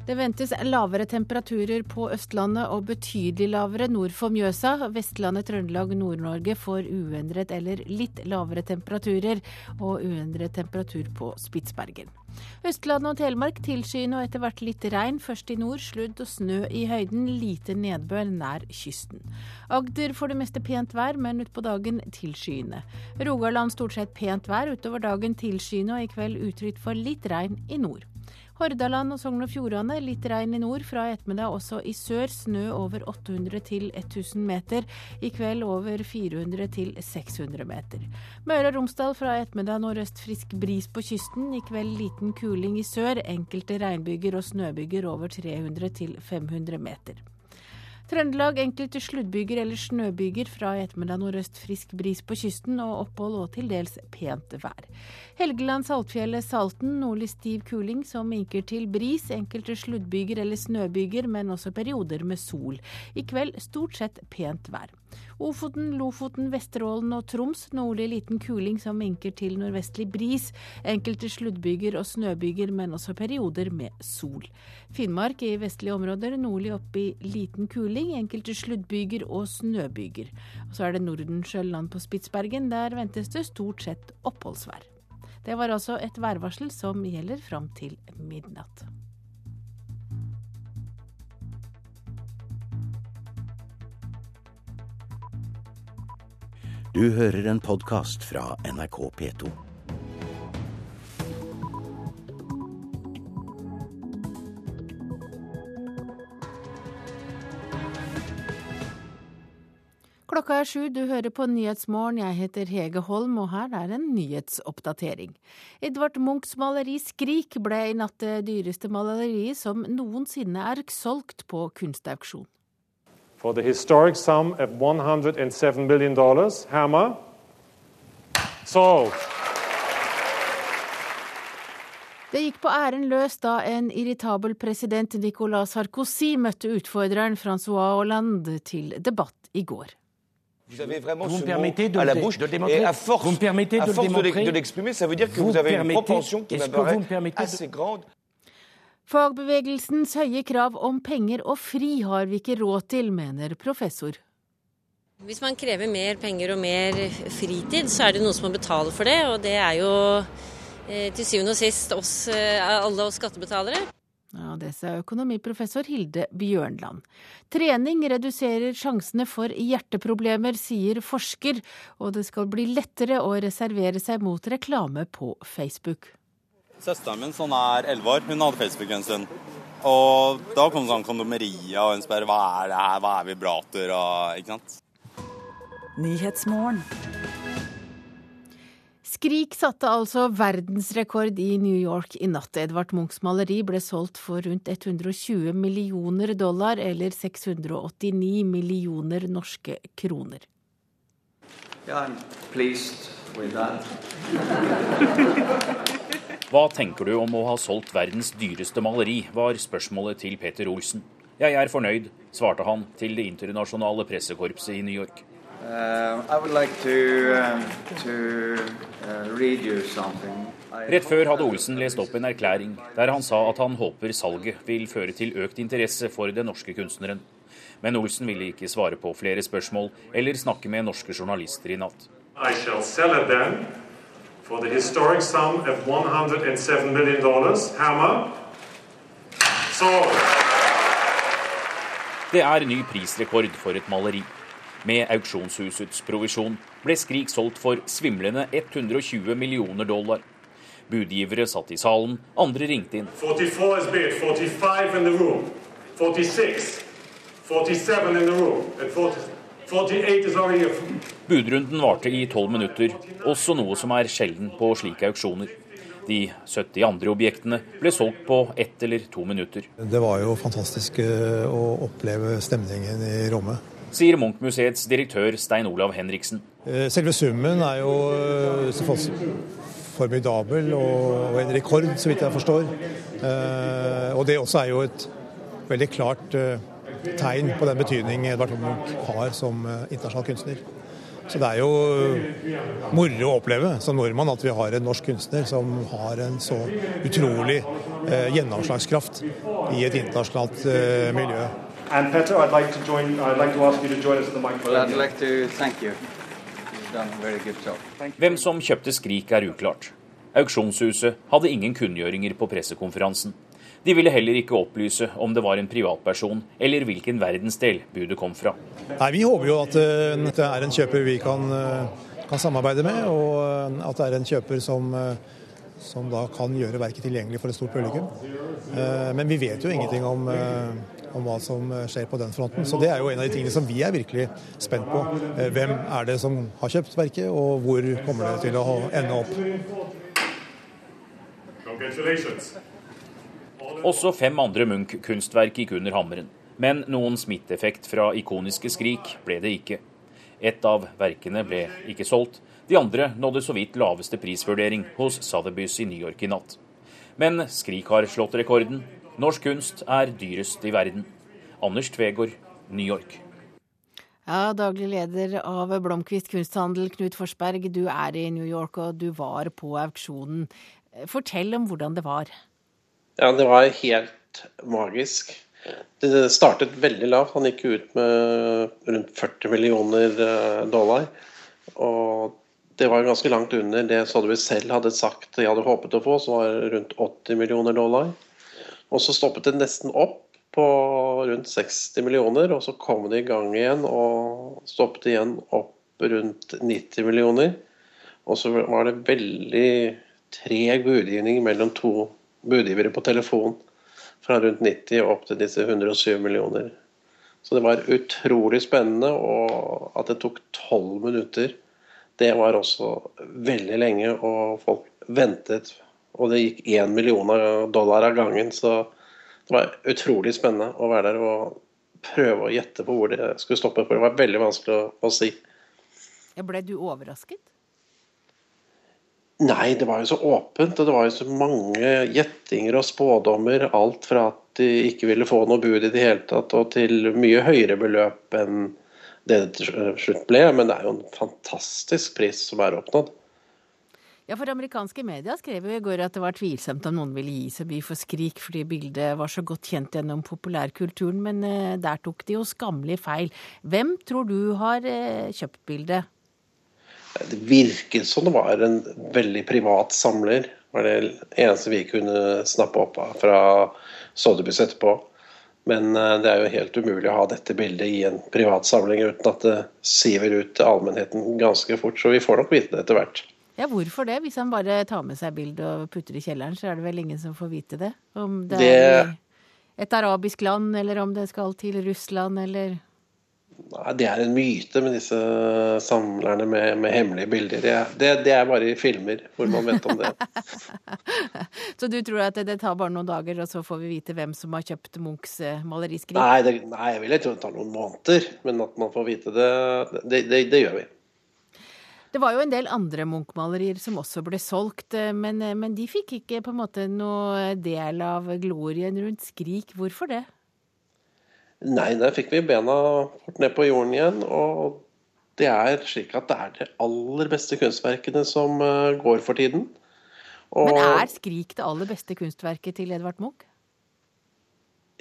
Det ventes lavere temperaturer på Østlandet og betydelig lavere nord for Mjøsa. Vestlandet, Trøndelag, Nord-Norge får uendret eller litt lavere temperaturer, og uendret temperatur på Spitsbergen. Østlandet og Telemark tilskyende og etter hvert litt regn. Først i nord sludd og snø i høyden, lite nedbør nær kysten. Agder får det meste pent vær, men utpå dagen tilskyende. Rogaland stort sett pent vær, utover dagen tilskyende og i kveld utrygt for litt regn i nord. Hordaland og Sogn og Fjordane litt regn i nord, fra i ettermiddag også i sør. Snø over 800 til 1000 meter, i kveld over 400 til 600 meter. Møre og Romsdal fra i ettermiddag nordøst frisk bris på kysten, i kveld liten kuling i sør. Enkelte regnbyger og snøbyger over 300 til 500 meter. Trøndelag enkelte sluddbyger eller snøbyger. Fra i ettermiddag nordøst frisk bris på kysten og opphold og til dels pent vær. Helgeland, Saltfjellet, Salten nordlig stiv kuling som minker til bris. Enkelte sluddbyger eller snøbyger, men også perioder med sol. I kveld stort sett pent vær. Ofoten, Lofoten, Vesterålen og Troms nordlig liten kuling som minker til nordvestlig bris. Enkelte sluddbyger og snøbyger, men også perioder med sol. Finnmark i vestlige områder nordlig opp i liten kuling, enkelte sluddbyger og snøbyger. Og så er det Nordensjøland på Spitsbergen. Der ventes det stort sett oppholdsvær. Det var altså et værvarsel som gjelder fram til midnatt. Du hører en podkast fra NRK P2. Klokka er sju, du hører på Nyhetsmorgen. Jeg heter Hege Holm, og her er en nyhetsoppdatering. Edvard Munchs maleri 'Skrik' ble i natt det dyreste maleriet som noensinne er solgt på kunstauksjon. For the historic sum of 107 billion dollars, Hammer sold. Det gikk på æren løs da en irritabel president Nicolas Sarkozy møtte utfordreren Francois Hollande til debatt i går. Vous avez vraiment Vous me ce permettez mot de à la bouche de le démontrer et à force, Vous me permettez à de le force l'e- de l'exprimer, ça veut dire que Vous vous avez une propension qui est-ce que vous me permettez de- grande. Fagbevegelsens høye krav om penger og fri har vi ikke råd til, mener professor. Hvis man krever mer penger og mer fritid, så er det noen som må betale for det. Og det er jo eh, til syvende og sist oss, eh, alle oss skattebetalere. Ja, Det sa økonomiprofessor Hilde Bjørnland. Trening reduserer sjansene for hjerteproblemer, sier forsker, og det skal bli lettere å reservere seg mot reklame på Facebook. Søsteren min som er 11 år, hun hadde Facebook en stund. Og da kom sånn kondomeria, og hun spør hva er det her, hva er vibrator og ikke sant. Skrik satte altså verdensrekord i New York i natt. Edvard Munchs maleri ble solgt for rundt 120 millioner dollar, eller 689 millioner norske kroner. Yeah, I'm pleased with that. Hva tenker du om å ha solgt verdens dyreste maleri, var spørsmålet til Peter Olsen. Jeg er fornøyd, svarte han til det internasjonale pressekorpset i New York. Uh, I would like to, um, to uh, read you something. I Rett før hadde Olsen lest opp en erklæring der han sa at han håper salget vil føre til økt interesse for den norske kunstneren. Men Olsen ville ikke svare på flere spørsmål eller snakke med norske journalister i natt. I shall sell it then for the historic sum of 107 million dollars. Hammer sold. Det er ny prisrekord for et maleri. Med auksjonshusets provisjon ble Skrik solgt for svimlende 120 millioner dollar. Budgivere satt i salen, andre ringte inn. 44 is bid, 45 in the room, 46, 47 in the room, and 40, 48 is over here. Budrunden varte i tolv minutter, også noe som er sjelden på slike auksjoner. De 70 andre objektene ble solgt på ett eller to minutter, Det var jo fantastisk eh, å oppleve stemningen i rommet. Sier Munch-museets direktør Stein Olav Henriksen. Eh, Selve summen er jo eh, formidabel og en rekord, så vidt jeg forstår. Eh, Og det også er jo et veldig klart tegn på den betydning Edvard Munch har som internasjonal kunstner. Så det er jo moro å oppleve som nordmann at vi har en norsk kunstner som har en så utrolig eh, gjennomslagskraft i et internasjonalt eh, miljø. And Petter, I'd like to join. I'd like to ask you to join us at the Well, microphone. I'd like to thank you. You've done a very good job. Hvem som kjøpte Skrik er uklart. Auksjonshuset hadde ingen kunngjøringer på pressekonferansen. De ville heller ikke opplyse om det var en privatperson eller hvilken verdensdel budet kom fra. Nei, Vi håper jo at det er en kjøper vi kan, eh, kan samarbeide med, og eh, at det er en kjøper som, eh, som da kan gjøre verket tilgjengelig for et stort publikum. Eh, Men vi vet jo ingenting om, eh, om hva som skjer på den fronten, så det er jo en av de tingene som vi er virkelig spent på. Eh, Hvem er det som har kjøpt verket, og hvor kommer det til å ende opp? Også fem andre Munch-kunstverk gikk under hammeren. Men noen smitteeffekt fra ikoniske Skrik ble det ikke. Et av verkene ble ikke solgt, de andre nådde så vidt laveste prisvurdering hos Sotheby's i New York i natt. Men Skrik har slått rekorden. Norsk kunst er dyrest i verden. Anders Tvegård, New York. Ja, Daglig leder av Blomkvist kunsthandel, Knut Forsberg. Du er i New York, og du var på auksjonen. Fortell om hvordan det var. Ja, det var helt magisk. Det startet veldig lavt. Han gikk ut med rundt 40 millioner eh, dollar. Og det var ganske langt under det Sotheby's selv hadde sagt de hadde håpet å få, som var rundt 80 millioner dollar. Og så stoppet det nesten opp på rundt 60 millioner, og så kom det i gang igjen og stoppet igjen opp rundt 90 millioner. Og så var det veldig treg budgivning mellom to budgivere på telefon. Fra rundt 90 opp til disse 107 millioner. Så det var utrolig spennende, og at det tok tolv minutter, det var også veldig lenge. Og folk ventet, og det gikk én million dollar av gangen. Så det var utrolig spennende å være der og prøve å gjette på hvor det skulle stoppe. For det var veldig vanskelig å, å si. Ble du overrasket? Nei, det var jo så åpent, og det var jo så mange gjettinger og spådommer. Alt fra at de ikke ville få noe bud i det hele tatt, og til mye høyere beløp enn det det til slutt ble. Men det er jo en fantastisk pris som er oppnådd. Ja, for amerikanske media skrev jo i går at det var tvilsomt om noen ville gi seg by for Skrik fordi bildet var så godt kjent gjennom populærkulturen, men eh, der tok de jo skammelig feil. Hvem tror du har eh, kjøpt bildet? Det virket som det var en veldig privat samler. Var det eneste vi kunne snappe opp av fra Sotheby's etterpå. Men eh, det er jo helt umulig å ha dette bildet i en privat samling uten at det siver ut til allmennheten ganske fort. Så vi får nok vite det etter hvert. Ja, hvorfor det? Hvis han bare tar med seg bildet og putter i kjelleren, så er det vel ingen som får vite det? Om det, Det- er et arabisk land, eller om det skal til Russland, eller Nei, Det er en myte med disse samlerne med, med hemmelige bilder. Det, det, det er bare i filmer hvor man vet om det. Så du tror at det, det tar bare noen dager, og så får vi vite hvem som har kjøpt Munchs eh. Nei, nei, jeg vil ikke tro det tar noen måneder, men at man får vite det, det, det, det gjør vi. Det var jo en del andre Munch-malerier som også ble solgt, eh, men, eh, men de fikk ikke på en måte noe del av glorien rundt Skrik. Hvorfor det? Nei, der fikk vi bena fort ned på jorden igjen. Og det er slik at det er de aller beste kunstverkene som eh, går for tiden. Og Men er Skrik det aller beste kunstverket til Edvard Munch?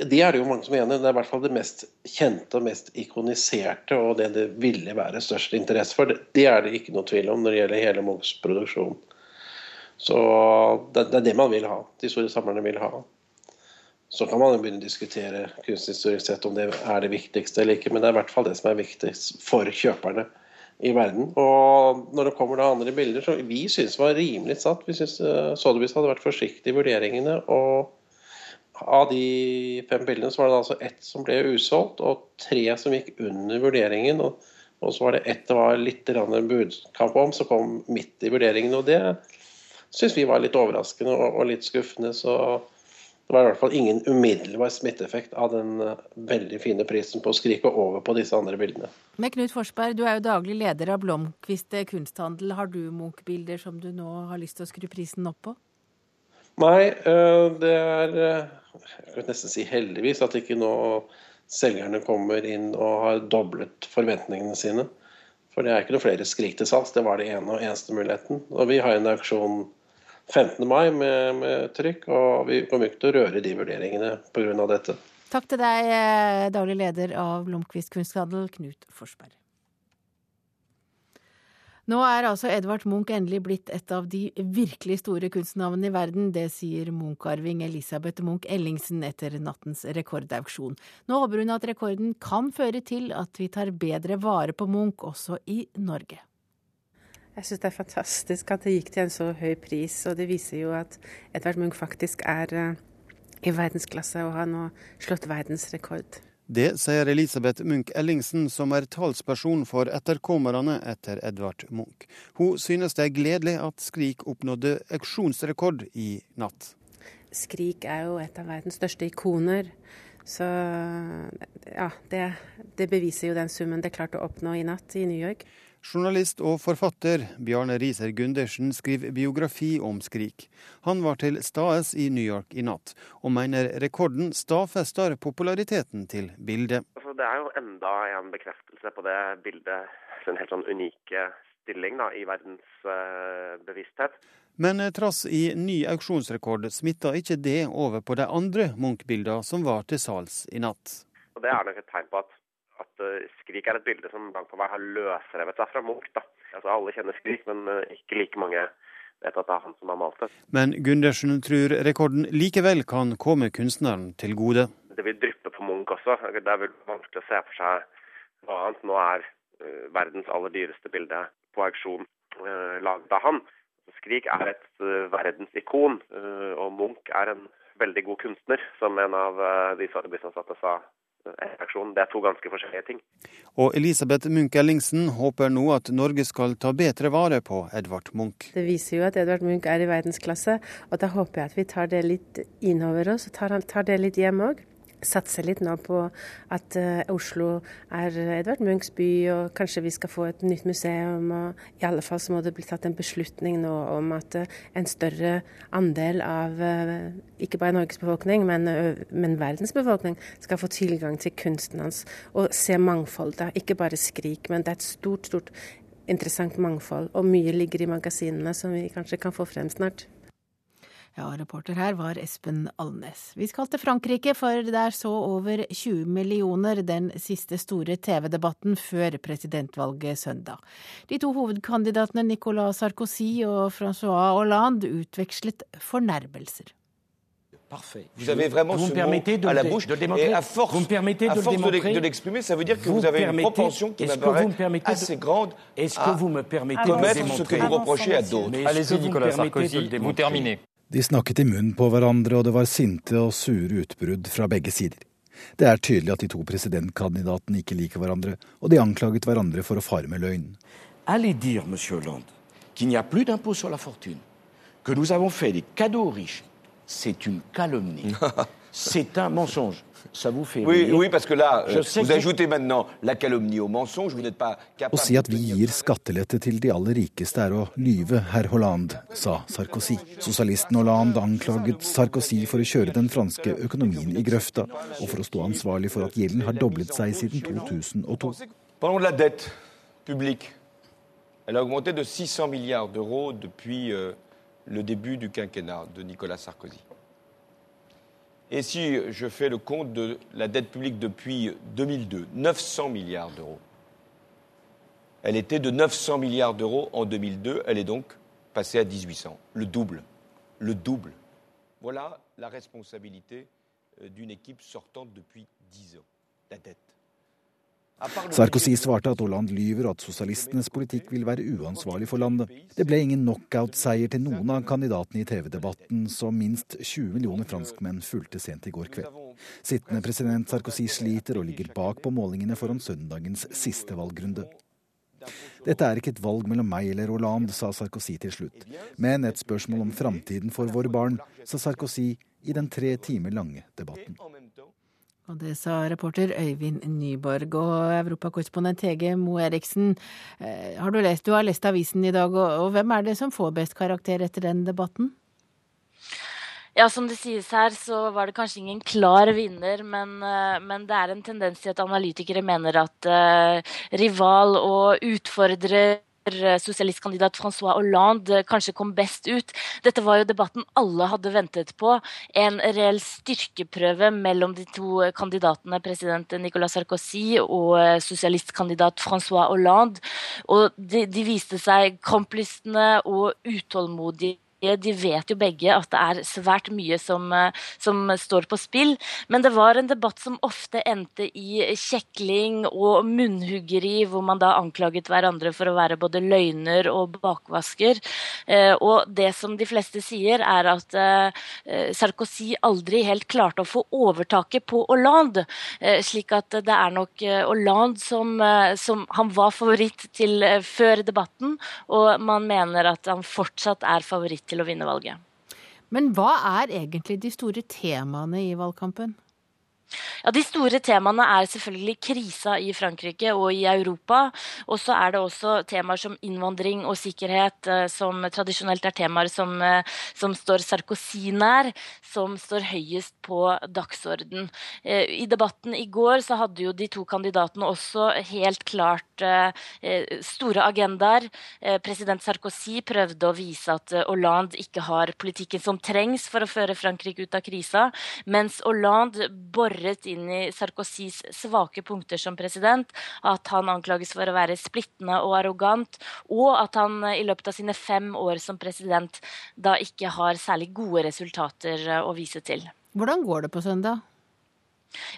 Det er det jo mange som mener. Det er i hvert fall det mest kjente og mest ikoniserte, og det det ville være størst interesse for. Det, er det ikke noe tvil om når det gjelder hele Munchs produksjon. Så det, er det man vil ha. De store samlerne vil ha. Så kan man begynne å diskutere kunsthistorisk sett om det er det viktigste eller ikke, men det er i hvert fall det som er viktigst for kjøperne i verden. Og når det kommer da andre bilder, så vi syns var rimelig satt. Vi syns uh, Sotheby's hadde vært forsiktig i vurderingene. og av de fem bildene så var det altså ett som ble usolgt, og tre som gikk under vurderingen. Og, og så var det ett det var litt budkamp om, som kom midt i vurderingen. Og det syns vi var litt overraskende og, og litt skuffende. Så det var i hvert fall ingen umiddelbar smitteeffekt av den eh, veldig fine prisen på å skrike over på disse andre bildene. Men Knut Forsberg, du er jo daglig leder av Blomkvist kunsthandel. Har du Munch-bilder som du nå har lyst til å skru prisen opp på? Nei, eh, det er eh, jeg vil nesten si heldigvis at ikke nå selgerne kommer inn og har doblet forventningene sine. For det er ikke noe flere skrik til salgs. Det var det ene og eneste muligheten. Og vi har en auksjon 15. mai med, med trykk, og vi kommer ikke til å røre de vurderingene pga. dette. Takk til deg, eh, daglig leder av Blomkvist kunsthandel, Knut Forsberg. Nå er altså Edvard Munch endelig blitt et av de virkelig store kunstnavnene i verden. Det sier Munch-arving Elisabeth Munch Ellingsen etter nattens rekordauksjon. Nå håper hun at rekorden kan føre til at vi tar bedre vare på Munch også i Norge. Jeg syns det er fantastisk at det gikk til en så høy pris, og det viser jo at Edvard Munch faktisk er eh, i verdensklasse og har nå slått verdensrekord. Det sier Elisabeth Munch Ellingsen, som er talsperson for etterkommerne etter Edvard Munch. Hun synes det er gledelig at Skrik oppnådde auksjonsrekord i natt. Skrik er jo et av verdens største ikoner. Så ja, det, det beviser jo den summen det klarte å oppnå i natt i New York. Journalist og forfatter Bjarne Riiser Gundersen skriver biografi om Skrik. Han var til stades i New York i natt, og mener rekorden stadfester populariteten til bildet. Altså, det er jo enda en bekreftelse på det bildet, en helt sånn unike stilling da, i verdens uh, bevissthet. Men trass i ny auksjonsrekord smitta ikke det over på de andre Munch-bildene som var til sals i natt. Og Det er nok et tegn på at at uh, Skrik er et bilde som langt på vei har løsrevet seg fra Munch. da. Altså Alle kjenner Skrik, men uh, ikke like mange vet at det er han som har malt det. Men Gundersen tror rekorden likevel kan komme kunstneren til gode. Det vil dryppe på Munch også. Det er vel vanskelig å se for seg hva annet nå er uh, verdens aller dyreste bilde på auksjon laget av han. Skrik er et verdensikon, og Munch er en veldig god kunstner, som en av de Sotheby's-ansatte sa reaksjon. Det er to ganske forskjellige ting. Og Elisabeth Munch Ellingsen håper nå at Norge skal ta bedre vare på Edvard Munch. Det viser jo at Edvard Munch er i verdensklasse, og da håper jeg at vi tar det litt innover oss og tar, tar det litt hjem òg satser litt nå på at uh, Oslo er Edvard Munchs by, og kanskje vi skal få et nytt museum. og I alle fall så må det bli tatt en beslutning nå om at uh, en større andel av uh, ikke bare Norges befolkning, men, men, verdens befolkning skal få tilgang til kunsten hans og se mangfoldet. Ikke bare Skrik, men det er et stort, stort interessant mangfold. Og mye ligger i magasinene som vi kanskje kan få frem snart. Ja, reporter her var Espen Alnes. Vi skal til Frankrike, for der så over 20 millioner den siste store TV-debatten før presidentvalget søndag. De to hovedkandidatene Nicolas Sarkozy og Francois Hollande utvekslet fornærmelser. Parfait. Vous avez vraiment vous ce mot à la bouche de et à force, vous me permettez à force de l'exprimer, ça veut dire que vous, vous avez une propension qui m'apparaît assez grande Est-ce que vous me permettez de commettre ce que vous reprochez à d'autres. Allez-y, Nicolas Sarkozy, vous terminez. De snakket i munnen på hverandre, og det var sinte og sure utbrudd fra begge sider. Det er tydelig at de to presidentkandidatene ikke liker hverandre, og de anklaget hverandre for å fare med løgn. Allez dire, monsieur Hollande, qu'il n'y a plus d'impôt sur la fortune, que nous avons fait des cadeaux aux riches, c'est une calomnie. c'est un mensonge. Ça vous fait oui, oui, parce que là, euh, vous ajoutez maintenant la calomnie au mensonge. Vous n'êtes pas capable Å si at vi gir skattelette til de aller rikeste er å lyve, herr Hollande, sa Sarkozy. Sosialisten Hollande anklaget Sarkozy for å kjøre den franske økonomien i grøfta, og for å stå ansvarlig for at gjelden har doblet seg siden 2002. Parlons de la dette publique. Elle a augmenté de 600 milliards d'euros depuis euh, le début du quinquennat de Nicolas Sarkozy. Et si je fais le compte de la dette publique depuis 2002, 900 milliards d'euros. Elle était de 900 milliards d'euros en 2002, elle est donc passée à 1800, le double, le double. Voilà la responsabilité euh, d'une équipe sortante depuis 10 ans, la dette. Sarkozy svarte at Hollande lyver og at sosialistenes politikk vil være uansvarlig for landet. Det ble ingen knockout-seier til noen av kandidatene i TV-debatten, som minst 20 millioner franskmenn fulgte sent i går kveld. Sittende president Sarkozy sliter og ligger bak på målingene foran søndagens siste valgrunde. Dette er ikke et valg mellom meg eller Hollande, sa Sarkozy til slutt, men et spørsmål om framtiden for våre barn, sa Sarkozy i den tre timer lange debatten. Og det sa reporter Øyvind Nyborg. Og europakorrespondent Hege Moe Eriksen, eh, har du, lest, du har lest avisen i dag, og, og hvem er det som får best karakter etter den debatten? Ja, som det sies her, så var det kanskje ingen klar vinner, men, eh, men det er en tendens til at analytikere mener at uh, rival og utfordrer sosialistkandidat Francois Hollande kanskje kom best ut. Dette var jo debatten alle hadde ventet på. En reell styrkeprøve mellom de to kandidatene, president Nicolas Sarkozy og eh, sosialistkandidat Francois Hollande. Og de, de viste seg kamplystne og utålmodige de vet jo begge at det er svært mye som, eh, som, står på spill. Men det var en debatt som ofte endte i kjekling og munnhuggeri, hvor man da anklaget hverandre for å være både løgner og bakvasker. Eh, og det som de fleste sier, er at eh, Sarkozy aldri helt klarte å få overtaket på Hollande. Slik at det er nok Hollande som, som han var favoritt til før debatten, og man mener at han fortsatt er favoritt til å vinne valget. Men hva er egentlig de store temaene i valgkampen? Ja, De store temaene er selvfølgelig krisa i Frankrike og i Europa. Og så er det også temaer som innvandring og sikkerhet, eh, som tradisjonelt er temaer som, eh, som står Sarkozy nær, som står høyest på dagsorden. Eh, I debatten i går så hadde jo de to kandidatene også helt klart store agendaer. President Sarkozy prøvde å vise at Hollande ikke har politikken som trengs for å føre Frankrike ut av krisa, mens Hollande borer boret inn i Sarkozys svake punkter som president. At han anklages for å være splittende og arrogant. Og at han i løpet av sine fem år som president da ikke har særlig gode resultater eh, å vise til. Hvordan går det på søndag?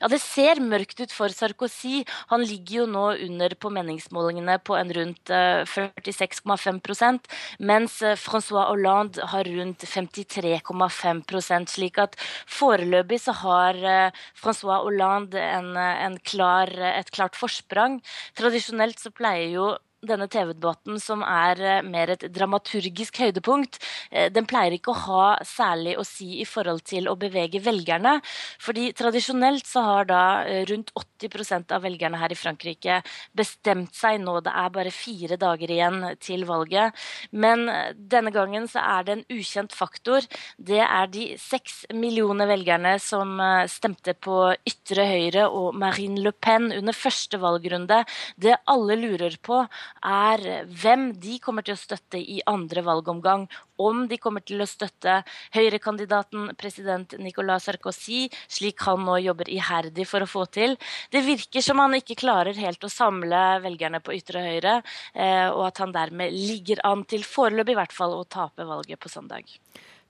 Ja, Det ser mørkt ut for Sarkozy. Han ligger jo nå under på meningsmålingene på en rundt 46,5 eh, mens eh, Francois Hollande har rundt 53,5 slik at foreløpig så har eh, Francois Hollande en, en klar, et klart forsprang. Tradisjonelt så pleier jo denne TV-debatten, som er eh, mer et dramaturgisk høydepunkt, eh, den pleier ikke å ha særlig å si i forhold til å bevege velgerne. fordi tradisjonelt så har da eh, rundt 80% av velgerne her i Frankrike bestemt seg nå. Det er bare fire dager igjen til valget. Men denne gangen så er det en ukjent faktor. Det er de seks millioner velgerne som stemte på ytre høyre og Marine Le Pen under første valgrunde. Det alle lurer på, er hvem de kommer til å støtte i andre valgomgang. Om de kommer til å støtte høyrekandidaten president Nicolas Sarkozy, slik han nå jobber iherdig for å få til. Det virker som han ikke klarer helt å samle velgerne på ytre høyre, eh, og at han dermed ligger an til, foreløpig i hvert fall, å tape valget på søndag.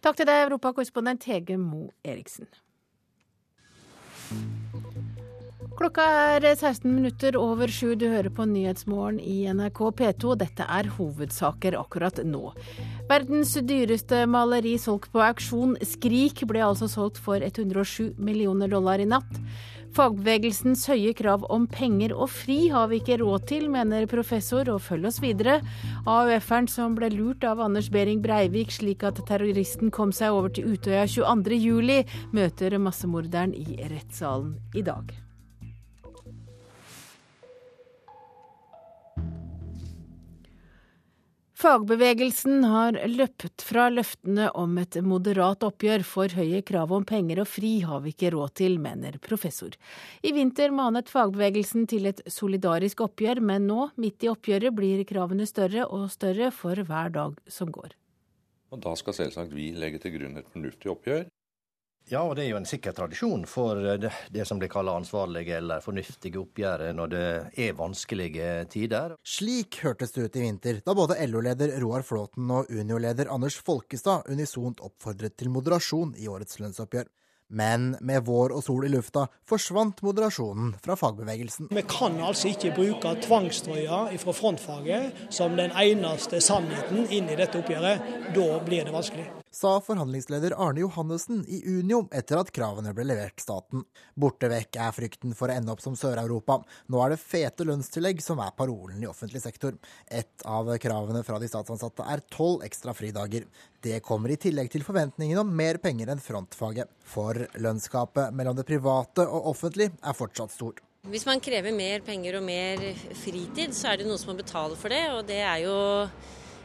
Takk til deg, europakorrespondent Hege Mo Eriksen. Klokka er 16 minutter over sju. Du hører på Nyhetsmorgen i NRK P2. Dette er hovedsaker akkurat nå. Verdens dyreste maleri solgt på auksjon, 'Skrik', ble altså solgt for 107 millioner dollar i natt. Fagbevegelsens høye krav om penger og fri har vi ikke råd til, mener professor, og følg oss videre. AUF-eren som ble lurt av Anders Behring Breivik slik at terroristen kom seg over til Utøya 22.07, møter massemorderen i rettssalen i dag. Fagbevegelsen har løpt fra løftene om et moderat oppgjør. For høye krav om penger og fri har vi ikke råd til, mener professor. I vinter manet fagbevegelsen til et solidarisk oppgjør, men nå, midt i oppgjøret, blir kravene større og større for hver dag som går. Og Da skal selvsagt vi legge til grunn et fornuftig oppgjør. Ja, og det er jo en sikker tradisjon for det, det som blir kalt ansvarlige eller fornuftige oppgjør når det er vanskelige tider. Slik hørtes det ut i vinter, da både LO-leder Roar Flåten og Unio-leder Anders Folkestad unisont oppfordret til moderasjon i årets lønnsoppgjør. Men med vår og sol i lufta forsvant moderasjonen fra fagbevegelsen. Vi kan altså ikke bruke tvangstrøya fra frontfaget som den eneste sannheten inn i dette oppgjøret. Da blir det vanskelig. Sa forhandlingsleder Arne Johannessen i Unio etter at kravene ble levert staten. Borte vekk er frykten for å ende opp som Sør-Europa. Nå er det fete lønnstillegg som er parolen i offentlig sektor. Et av kravene fra de statsansatte er tolv ekstra fridager. Det kommer i tillegg til forventningen om mer penger enn frontfaget. For lønnsgapet mellom det private og offentlig er fortsatt stort. Hvis man krever mer penger og mer fritid, så er det noen som må betale for det. Og det er jo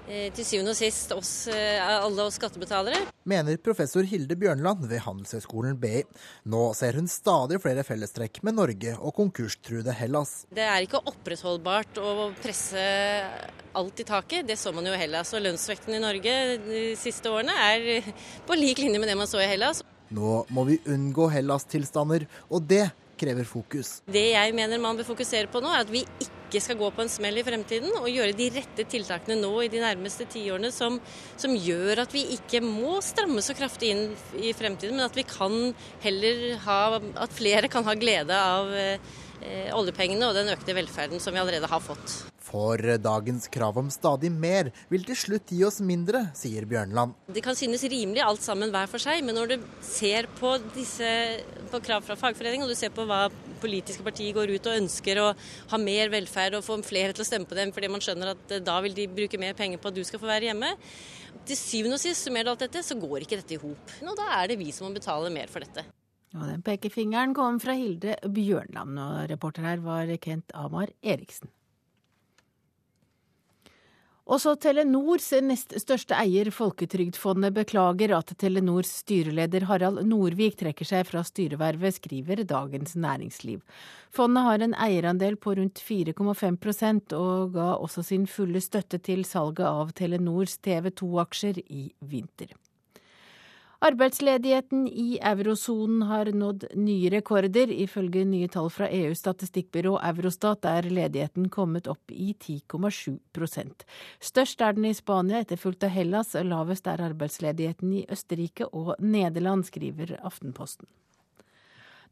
til syvende og sist oss, eh, alle oss skattebetalere. Mener professor Hilde Bjørnland ved Handelshøyskolen BI. Nå ser hun stadig flere fellestrekk med Norge og konkurstruede Hellas. Det er ikke opprettholdbart å presse alt i taket. Det så man jo i Hellas. Og lønnsvekten i Norge de siste årene er på lik linje med det man så i Hellas. Nå må vi unngå Hellas-tilstander, og det krever fokus. Det jeg mener man bør fokusere på nå, er at vi ikke skal gå på en smell i fremtiden, og gjøre de rette tiltakene nå i de nærmeste tiårene som, som gjør at vi ikke må stramme så kraftig inn i fremtiden, men at vi kan heller ha At flere kan ha glede av eh, oljepengene og den økte velferden som vi allerede har fått. For dagens krav om stadig mer vil til slutt gi oss mindre, sier Bjørnland. Det kan synes rimelig alt sammen hver for seg, men når du ser på, disse, på krav fra fagforening, og du ser på hva politiske partier går ut og ønsker å ha mer velferd og få flere til å stemme på dem fordi man skjønner at eh, da vil de bruke mer penger på at du skal få være hjemme. Til syvende og sist, summert alt dette, så går ikke dette i hop. Og da er det vi som må betale mer for dette. Og den pekefingeren kom fra Hilde Bjørnland, og reporter her var Kent Amar Eriksen. Også Telenors nest største eier, Folketrygdfondet, beklager at Telenors styreleder Harald Norvik trekker seg fra styrevervet, skriver Dagens Næringsliv. Fondet har en eierandel på rundt 4,5% og ga også sin fulle støtte til salget av Telenors TV 2-aksjer i vinter. Arbeidsledigheten i eurosonen har nådd nye rekorder. Ifølge nye tall fra EUs statistikkbyrå Eurostat er ledigheten kommet opp i 10,7% Størst er den i Spania, etterfulgt av Hellas. Lavest er arbeidsledigheten i Østerrike og Nederland, skriver Aftenposten.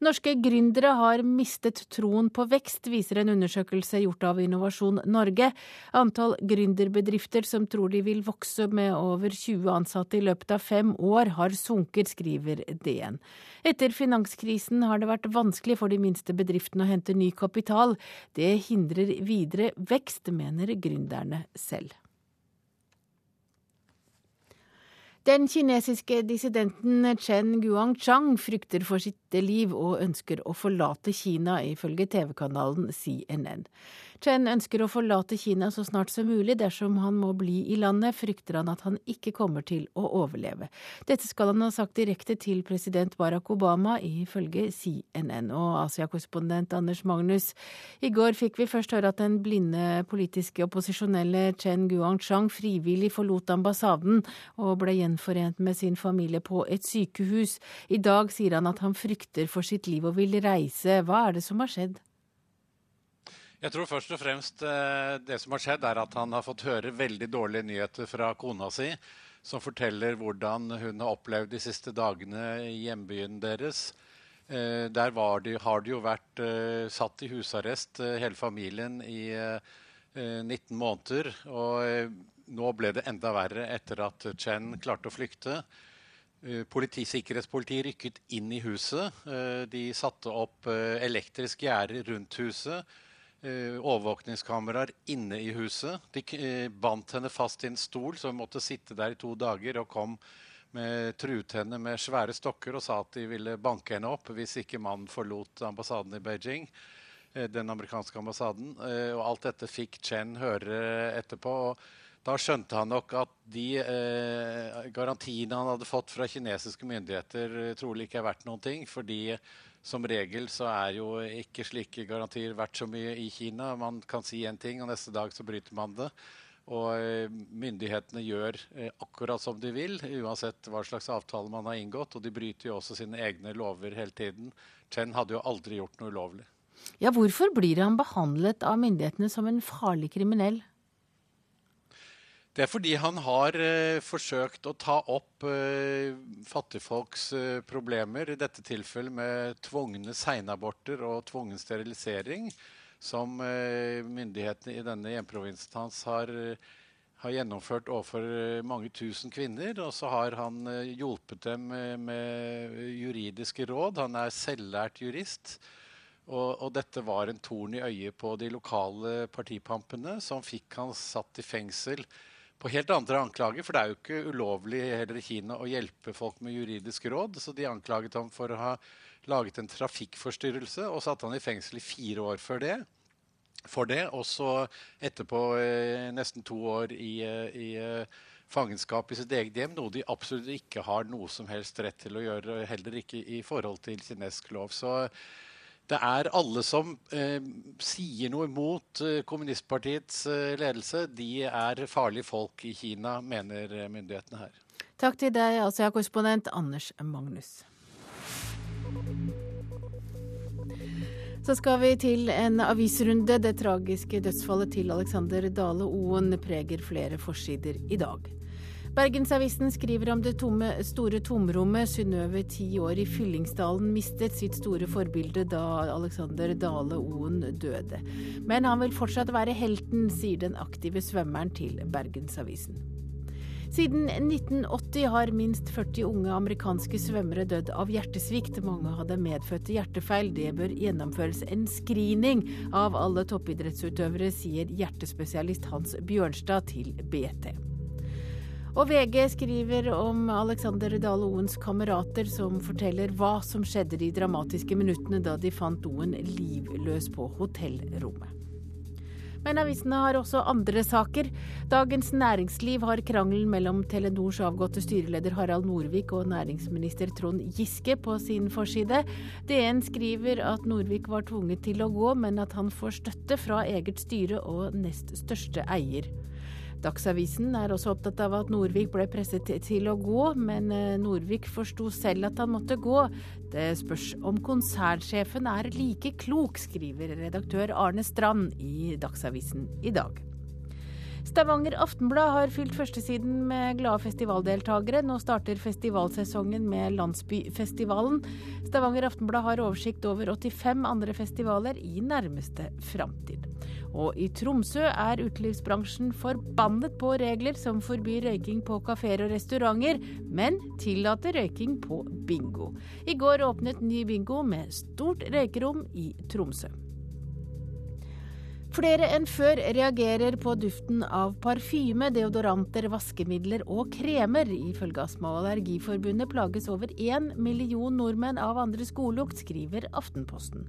Norske gründere har mistet troen på vekst, viser en undersøkelse gjort av Innovasjon Norge. Antall gründerbedrifter som tror de vil vokse med over 20 ansatte i løpet av fem år, har sunket, skriver DN. Etter finanskrisen har det vært vanskelig for de minste bedriftene å hente ny kapital. Det hindrer videre vekst, mener gründerne selv. Den kinesiske dissidenten Chen Guangchang frykter for sitt liv og ønsker å forlate Kina, ifølge TV-kanalen CNN. Chen ønsker å forlate Kina så snart som mulig. Dersom han må bli i landet, frykter han at han ikke kommer til å overleve. Dette skal han ha sagt direkte til president Barack Obama, ifølge CNN. Og Asia-korrespondent Anders Magnus, i går fikk vi først høre at den blinde politiske opposisjonelle Chen Guangchang frivillig forlot ambassaden og ble gjenforent med sin familie på et sykehus. I dag sier han at han frykter for sitt liv og vil reise. Hva er det som har skjedd? Jeg tror først og fremst eh, det som har skjedd, er at han har fått høre veldig dårlige nyheter fra kona si, som forteller hvordan hun har opplevd de siste dagene i hjembyen deres. Eh, der de, har de jo vært eh, satt i husarrest, hele familien, i 19 måneder. Og nå ble det enda verre etter at Chen klarte å flykte. Politisikkerhetspolitiet rykket inn i huset. De satte opp elektrisk gjerde rundt huset Eh, overvåkningskameraer inne i huset. De eh, bandt henne fast i en stol, så hun måtte sitte der i to dager. Og kom med truet henne med svære stokker og sa at de ville banke henne opp hvis ikke mannen forlot ambassaden i Beijing. Eh, den amerikanske ambassaden. Og alt dette fikk Chen høre etterpå. og da skjønte han nok at de eh, garantiene han hadde fått fra kinesiske myndigheter, trolig ikke er verdt noen ting. fordi som regel så er jo ikke slike garantier verdt så mye i Kina. Man kan si én ting, og neste dag så bryter man det. Og eh, myndighetene gjør eh, akkurat som de vil, uansett hva slags avtale man har inngått. Og de bryter jo også sine egne lover hele tiden. Chen hadde jo aldri gjort noe ulovlig. Ja, hvorfor blir han behandlet av myndighetene som en farlig kriminell? Det er fordi han har eh, forsøkt å ta opp eh, fattigfolks eh, problemer, i dette tilfellet med tvungne seinaborter og tvungen sterilisering, som eh, myndighetene i denne hjemprovinsen hans har, har, gjennomført overfor eh, mange tusen kvinner. Og så har han eh, hjulpet dem med, juridiske råd. Han er selvlært jurist. Og, og, dette var en torn i øyet på de lokale partipampene, som fikk han satt i fengsel på helt andre anklager. For det er jo ikke ulovlig heller i Kina å hjelpe folk med juridisk råd. Så de anklaget ham for å ha laget en trafikkforstyrrelse og satte han i fengsel i fire år før det. For det, og så etterpå eh, nesten to år i, eh, i eh, fangenskap i sitt eget hjem, noe de absolutt ikke har noe som helst rett til å gjøre, heller ikke i forhold til kinesisk lov. Så det er alle som eh, sier noe mot eh, kommunistpartiets eh, ledelse, de er farlige folk i Kina, mener eh, myndighetene her. Takk til deg, Asia-korrespondent Anders Magnus. Så skal vi til en avisrunde. Det tragiske dødsfallet til Alexander Dale Oen preger flere forsider i dag. Bergensavisen skriver om det tomme, store tomrommet Synnøve, ti år i Fyllingsdalen, mistet sitt store forbilde da Alexander Dale Oen døde. Men han vil fortsatt være helten, sier den aktive svømmeren til Bergensavisen. Siden 1980 har minst 40 unge amerikanske svømmere dødd av hjertesvikt. Mange hadde medfødte hjertefeil. Det bør gjennomføres en screening av alle toppidrettsutøvere, sier hjertespesialist Hans Bjørnstad til BT. Og VG skriver om Alexander Dale Oens kamerater som forteller hva som skjedde de dramatiske minuttene da de fant Oen livløs på hotellrommet. Men avisene har også andre saker. Dagens Næringsliv har krangelen mellom Telenors avgåtte styreleder Harald Norvik og næringsminister Trond Giske på sin forside. DN skriver at Norvik var tvunget til å gå, men at han får støtte fra eget styre og nest største eier. Dagsavisen er også opptatt av at Norvik ble presset til å gå, men eh, Norvik forsto selv at han måtte gå. Det spørs om konsernsjefen er like klok, skriver redaktør Arne Strand i Dagsavisen i dag. Stavanger Aftenblad har fylt førstesiden med glade festivaldeltakere. Nå starter festivalsesongen med Landsbyfestivalen. Stavanger Aftenblad har oversikt over 85 andre festivaler i nærmeste framtid. Og i Tromsø er utelivsbransjen forbannet på regler som forbyr røyking på kafeer og restauranter, men tillater røyking på bingo. I går åpnet ny bingo med stort røykerom i Tromsø. Flere enn før reagerer på duften av parfyme, deodoranter, vaskemidler og kremer. Ifølge Astma- og Allergiforbundet plages over én million nordmenn av andres godlukt, skriver Aftenposten.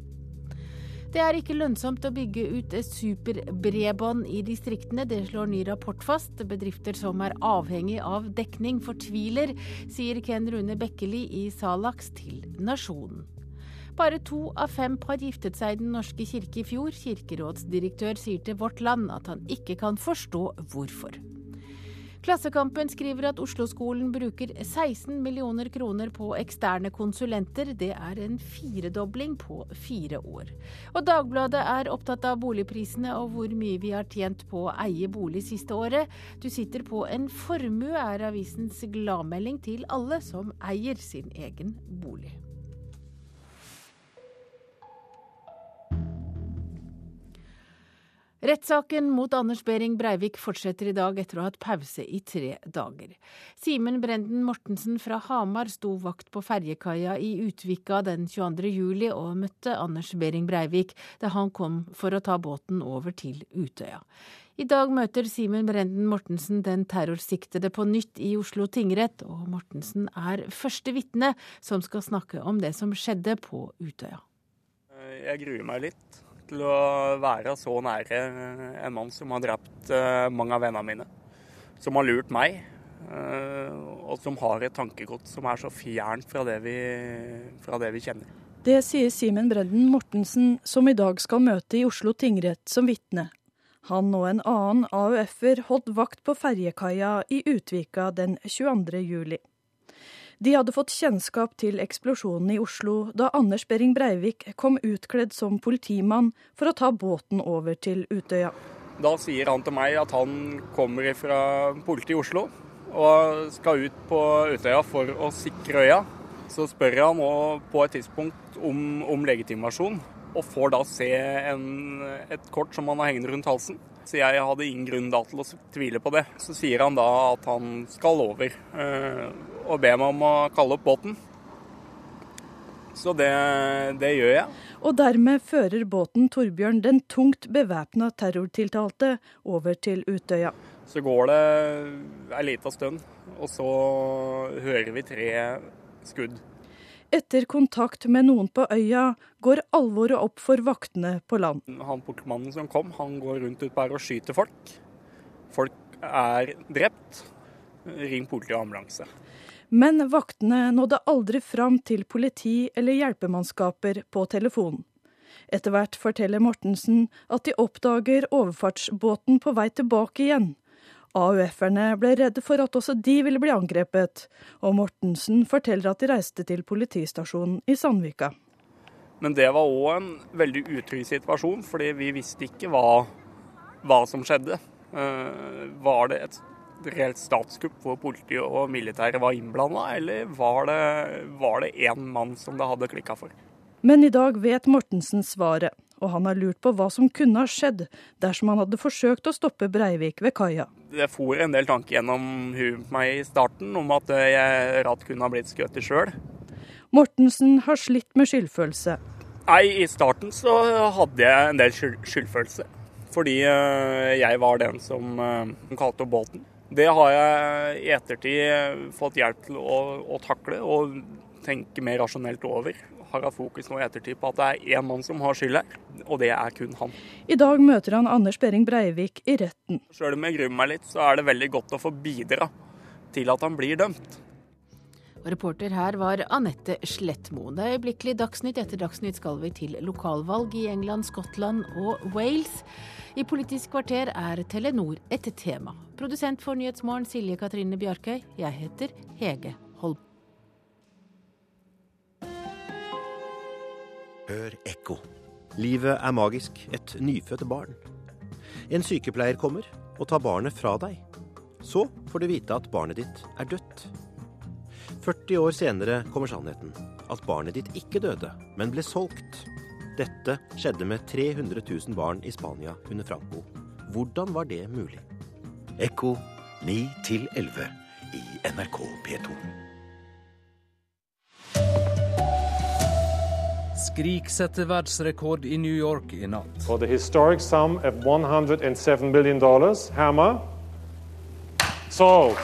Det er ikke lønnsomt å bygge ut superbredbånd i distriktene, det slår ny rapport fast. Bedrifter som er avhengig av dekning fortviler, sier Ken Rune Bekkeli i Salax til Nasjonen. Bare to av fem par giftet seg i Den norske kirke i fjor. Kirkerådsdirektør sier til Vårt Land at han ikke kan forstå hvorfor. Klassekampen skriver at Oslo-skolen bruker 16 millioner kroner på eksterne konsulenter. Det er en firedobling på fire år. Og Dagbladet er opptatt av boligprisene og hvor mye vi har tjent på å eie bolig siste året. Du sitter på en formue, er avisens gladmelding til alle som eier sin egen bolig. Rettssaken mot Anders Behring Breivik fortsetter i dag etter å ha hatt pause i tre dager. Simen Brenden Mortensen fra Hamar sto vakt på ferjekaia i Utvika den 22. juli og møtte Anders Behring Breivik da han kom for å ta båten over til Utøya. I dag møter Simen Brenden Mortensen den terrorsiktede på nytt i Oslo tingrett, og Mortensen er første vitne som skal snakke om det som skjedde på Utøya. Jeg gruer meg litt til å være så nære en mann som har drept eh, mange av vennene mine. Som har lurt meg, eh, og som har et tankegods som er så fjernt fra det vi, fra det vi kjenner. Det sier Simen Brenden Mortensen, som i dag skal møte i Oslo tingrett som vitne. Han og en annen AUF-er holdt vakt på ferjekaia i Utvika den 22. juli. De hadde fått kjennskap til eksplosjonen i Oslo da Anders Behring Breivik kom utkledd som politimann for å ta båten over til Utøya. Da sier han til meg at han kommer fra politiet i Oslo og skal ut på Utøya for å sikre øya. Så spør han på et tidspunkt om, om legitimasjon, og får da se en, et kort som han har hengende rundt halsen. Så jeg hadde ingen grunn da til å tvile på det. Så sier han da at han skal over. Eh, og be meg om å kalle opp båten. Så det, det, gjør jeg. Og dermed fører båten Torbjørn den tungt bevæpna terrortiltalte over til Utøya. Så går det ei lita stund, og så hører vi tre skudd. Etter kontakt med noen på øya går alvoret opp for vaktene på land. Han Portmannen som kom, han går rundt ut her og skyter folk. Folk er drept. Ring politi og ambulanse. Men vaktene nådde aldri fram til politi eller hjelpemannskaper på telefonen. Etter hvert forteller Mortensen at de oppdager overfartsbåten på vei tilbake igjen. AUF-erne ble redde for at også de ville bli angrepet, og Mortensen forteller at de reiste til politistasjonen i Sandvika. Men det var òg en veldig utrygg situasjon, fordi vi visste ikke hva, hva som skjedde. Uh, var det et reelt statskupp hvor politiet og militæret var innblanda, eller var det én mann som det hadde klikka for? Men i dag vet Mortensen svaret, og han har lurt på hva som kunne ha skjedd dersom han hadde forsøkt å stoppe Breivik ved kaia. Det for en del tanker gjennom huet på meg i starten om at jeg rett kunne ha blitt skutt sjøl. Mortensen har slitt med skyldfølelse. Nei, i starten så hadde jeg en del skyldfølelse. Fordi eh, jeg var den som eh, kalte opp båten. Det har jeg i ettertid fått hjelp til å, å takle og tenke mer rasjonelt over. Har hatt fokus nå i ettertid på at det er én mann som har skyld her, og det er kun han. I dag møter han Anders Behring Breivik i retten. Sjøl om jeg gruer meg litt, så er det veldig godt å få bidra til at han blir dømt. Reporter her var Anette Slettmo. Det er øyeblikkelig Dagsnytt. Etter Dagsnytt skal vi til lokalvalg i England, Skottland og Wales. I Politisk kvarter er Telenor et tema. Produsent for Nyhetsmorgen Silje Katrine Bjarkøy. Jeg heter Hege Holm. Hør ekko. Livet er magisk. Et nyfødt barn. En sykepleier kommer og tar barnet fra deg. Så får du vite at barnet ditt er dødt. 40 år senere kommer sannheten. At barnet ditt ikke døde, men ble solgt. Dette skjedde med 300 000 barn i Spania under Franco. Hvordan var det mulig? Ekko 9 11 i NRK P2. Skrik setter verdensrekord i New York i natt. For the historic sum of 107 million dollars, Hammer. Sold.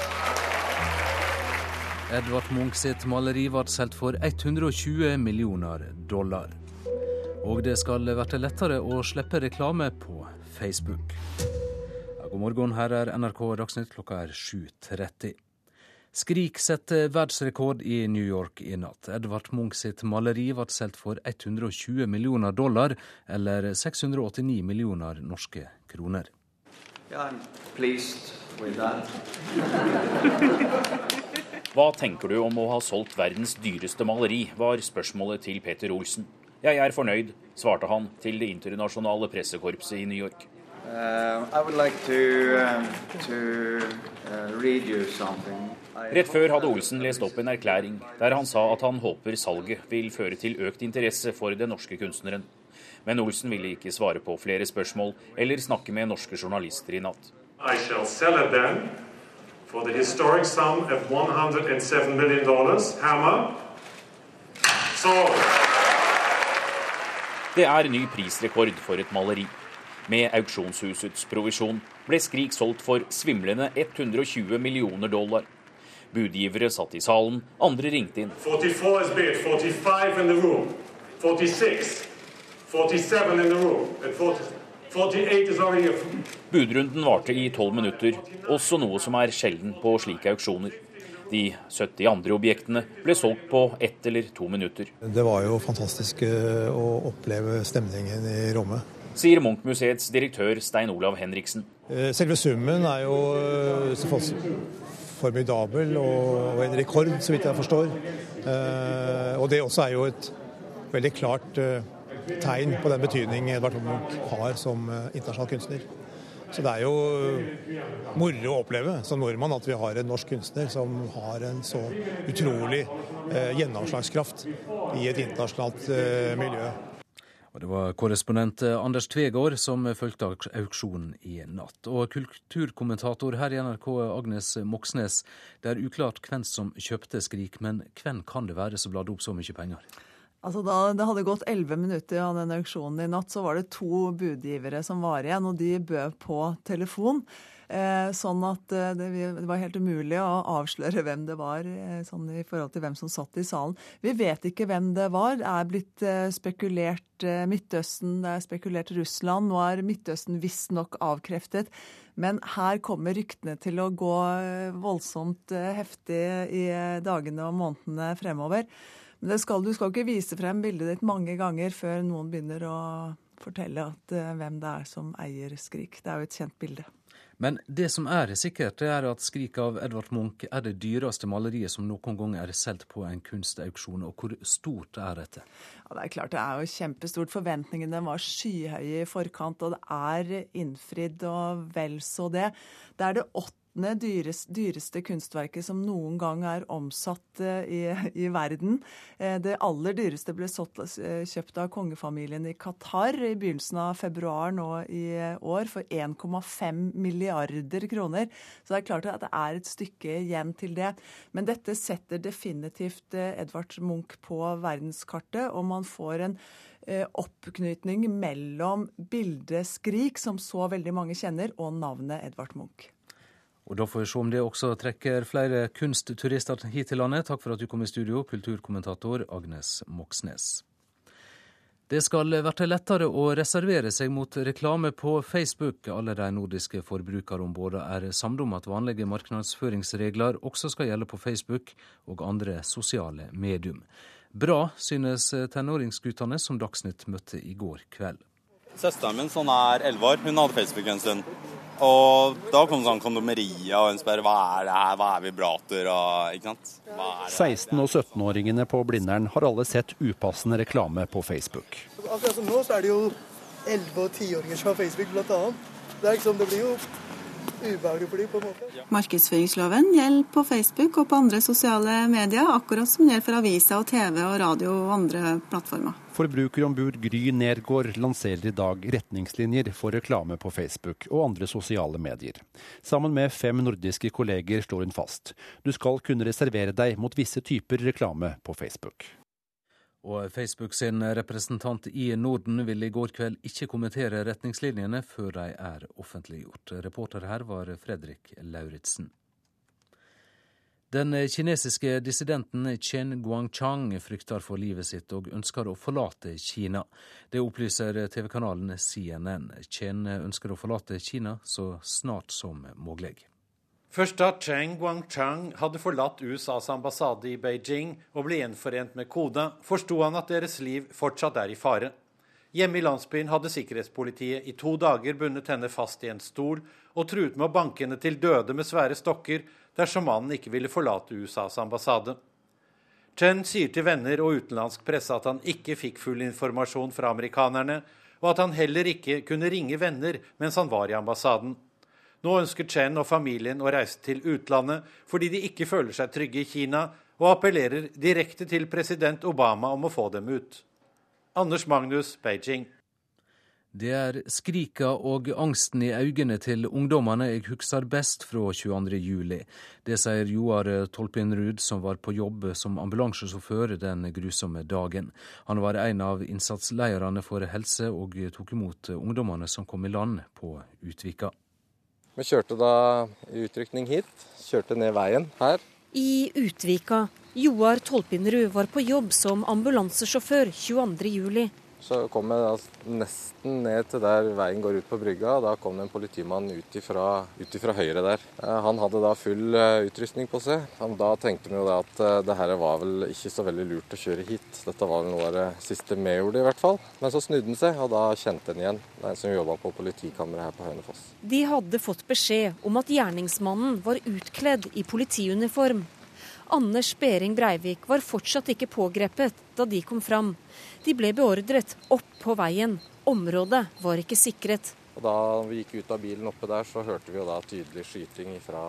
Edvard Munch sitt maleri ble solgt for 120 millioner dollar. Og det skal bli lettere å slippe reklame på Facebook. God morgen, her er NRK Dagsnytt, klokka er 7.30. Skrik setter verdensrekord i New York i natt. Edvard Munch sitt maleri ble solgt for 120 millioner dollar, eller 689 millioner norske kroner. That. Hva tenker du om å ha solgt verdens dyreste maleri, var spørsmålet til Peter Olsen. Jeg er fornøyd, svarte han til det internasjonale pressekorpset i New York. Uh, I would like to, um, to uh, Rett før hadde Olsen lest opp en erklæring der han sa at han håper salget vil føre til økt interesse for den norske kunstneren. Men Olsen ville ikke svare på flere spørsmål eller snakke med norske journalister i natt. I shall sell it then for the historic sum of 107 million dollars. Hammer. Sold. Det er ny prisrekord for et maleri. Med auksjonshusets provisjon ble Skrik solgt for svimlende 120 millioner dollar. Budgivere satt i salen, andre ringte inn. 44 is bid, 45 in the room, 46, 47 in the room, and 40, 48 is already a Budrunden varte i tolv minutter, også noe som er sjelden på slike auksjoner. De 70 andre objektene ble solgt på ett eller to minutter. Det var jo fantastisk eh, å oppleve stemningen i rommet. Sier Munch-museets direktør Stein Olav Henriksen. Eh, Selve summen er jo eh, formidabel og en rekord, så vidt jeg forstår. Og det også er jo et veldig klart tegn på den betydning Edvard Munch har som internasjonal kunstner. Så det er jo moro å oppleve som nordmann at vi har en norsk kunstner som har en så utrolig eh, gjennomslagskraft i et internasjonalt eh, miljø. Og Det var korrespondent Anders Tvegård som fulgte auksjonen i natt. Og kulturkommentator her i NRK, Agnes Moxnes. Det er uklart hvem som kjøpte Skrik, men hvem kan det være som bladde opp så mye penger? Altså da det hadde gått elleve minutter av den auksjonen i natt, så var det to budgivere som var igjen, og de bød på telefon. Eh, sånn at eh, det, var helt umulig å avsløre hvem det var, eh, sånn i forhold til hvem som satt i salen. Vi vet ikke hvem det var. Det er blitt spekulert Midtøsten, det er spekulert Russland. Nå er Midtøsten visstnok avkreftet. Men her kommer ryktene til å gå voldsomt heftig i dagene og månedene fremover. Men skal, du skal ikke vise frem bildet ditt mange ganger før noen begynner å fortelle at, hvem det er som eier Skrik. Det er jo et kjent bilde. Men det som er sikkert, det er at 'Skrik' av Edvard Munch er det dyreste maleriet som noen gang er solgt på en kunstauksjon. Og hvor stort er dette? Ja, det er klart det er jo kjempestort. Forventningene var skyhøye i forkant, og det er innfridd og vel så det. Det er det åtte dyreste, dyreste kunstverket som noen gang er omsatt eh, i, i, verden. Eh, det aller dyreste ble eh, kjøpt av kongefamilien i Qatar i begynnelsen av februar nå i år for 1,5 milliarder kroner. Så det er klart at det er et stykke igjen til det. Men dette setter definitivt Edvard Munch på verdenskartet, og man får en oppknytning mellom bildet 'Skrik', som så veldig mange kjenner, og navnet Edvard Munch. Og Da får vi se om det også trekker flere kunstturister hit til landet. Takk for at du kom i studio, kulturkommentator Agnes Moxnes. Det skal bli lettere å reservere seg mot reklame på Facebook. Alle de nordiske forbrukerombudene er samlet om at vanlige markedsføringsregler også skal gjelde på Facebook og andre sosiale medium. Bra, synes tenåringsguttene som Dagsnytt møtte i går kveld. Søsteren min som er elleve år, hun hadde Facebook en stund. Og da kom sånn kondomeriet, og hun spør hva er det her, hva er vibrator og ikke sant. 16- og 17-åringene på Blindern har alle sett upassende reklame på Facebook. Akkurat som nå så er det jo 11- og 10-åringer som har Facebook, blant annet. Det, er liksom, det blir jo ubehagelig for dem på en måte. Markedsføringsloven gjelder på Facebook og på andre sosiale medier, akkurat som gjelder for aviser og TV og radio og andre plattformer. Forbrukerombud Gry Nergård lanserer i dag retningslinjer for reklame på Facebook og andre sosiale medier. Sammen med fem nordiske kolleger slår hun fast du skal kunne reservere deg mot visse typer reklame på Facebook. Og Facebook sin representant i Norden ville i går kveld ikke kommentere retningslinjene før de er offentliggjort. Reporter her var Fredrik Lauritzen. Den kinesiske dissidenten Chen Guangchang frykter for livet sitt og ønsker å forlate Kina. Det opplyser TV-kanalen CNN. Chen ønsker å forlate Kina så snart som mulig. Først da Cheng Guangchang hadde forlatt USAs ambassade i Beijing og ble gjenforent med Koda, forsto han at deres liv fortsatt er i fare. Hjemme i landsbyen hadde sikkerhetspolitiet i to dager bundet henne fast i en stol og truet med å banke henne til døde med svære stokker dersom mannen ikke ville forlate USAs ambassade. Chen sier til venner og utenlandsk presse at han ikke fikk full informasjon fra amerikanerne, og at han heller ikke kunne ringe venner mens han var i ambassaden. Nå ønsker Chen og familien å reise til utlandet fordi de ikke føler seg trygge i Kina, og appellerer direkte til president Obama om å få dem ut. Anders Magnus, Beijing. Det er skrika og angsten i øynene til ungdommene jeg husker best fra 22.07. Det sier Joar Tolpinrud, som var på jobb som ambulansesjåfør den grusomme dagen. Han var en av innsatsleirene for helse og tok imot ungdommene som kom i land på Utvika. Vi kjørte da utrykning hit. Kjørte ned veien her. I Utvika. Joar Tolpinrud var på jobb som ambulansesjåfør 22.07. Så kom jeg altså nesten ned til der veien går ut på brygga. Da kom det en politimann ut ifra, høyre der. Eh, han hadde da full eh, utrustning på seg. Da tenkte vi jo da at eh, det her var vel ikke så veldig lurt å kjøre hit. Dette var vel noe av det siste vi gjorde i hvert fall. Men så snudde han seg, og da kjente han igjen den som jobba på politikammeret her på Hønefoss. De hadde fått beskjed om at gjerningsmannen var utkledd i politiuniform. Anders Behring Breivik var fortsatt ikke pågrepet da de kom fram. De ble beordret opp på veien. Området var ikke sikret. Og Da vi gikk ut av bilen oppe der, så hørte vi jo da tydelig skyting ifra,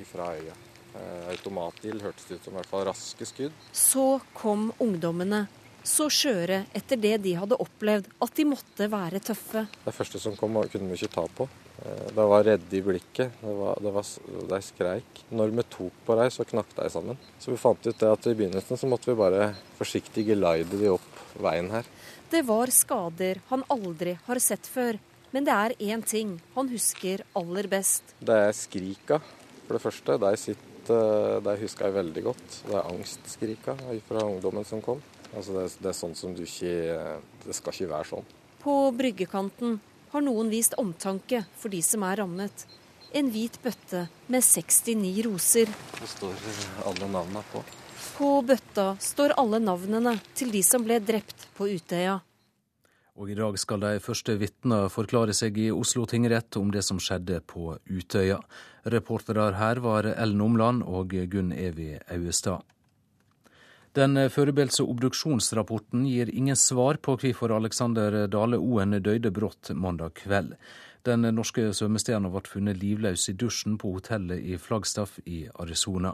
ifra øya. Eh, automatil hørtes det ut som i hvert fall raske skudd. Så kom ungdommene. Så skjøre etter det de hadde opplevd, at de måtte være tøffe. Det første som kom, kunne vi ikke ta på. De det var redde i blikket. Det var, det var, de skreik. Når vi tok på dem, så knakk de sammen. Så vi fant ut det at i begynnelsen så måtte vi bare forsiktig geleide de opp veien her. Det var skader han aldri har sett før. Men det er én ting han husker aller best. Det er skrika, for det første. De, sitter, de husker jeg veldig godt. Det er angstskrika fra ungdommen som kom. Altså det, det, er sånn som du ikke Det skal ikke være sånn. På bryggekanten har noen vist omtanke for de som er rammet. En hvit bøtte med 69 roser. Det står alle navnene på. På bøtta står alle navnene til de som ble drept på Utøya. Og I dag skal de første vitnene forklare seg i Oslo tingrett om det som skjedde på Utøya. Reportere her var Ellen Omland og Gunn Evy Auestad. Den forberedelse obduksjonsrapporten gir ingen svar på hvorfor Alexander Dale Oen døde brått mandag kveld. Den norske svømmestjerna ble funnet livløs i dusjen på hotellet i Flagstaff i Arizona.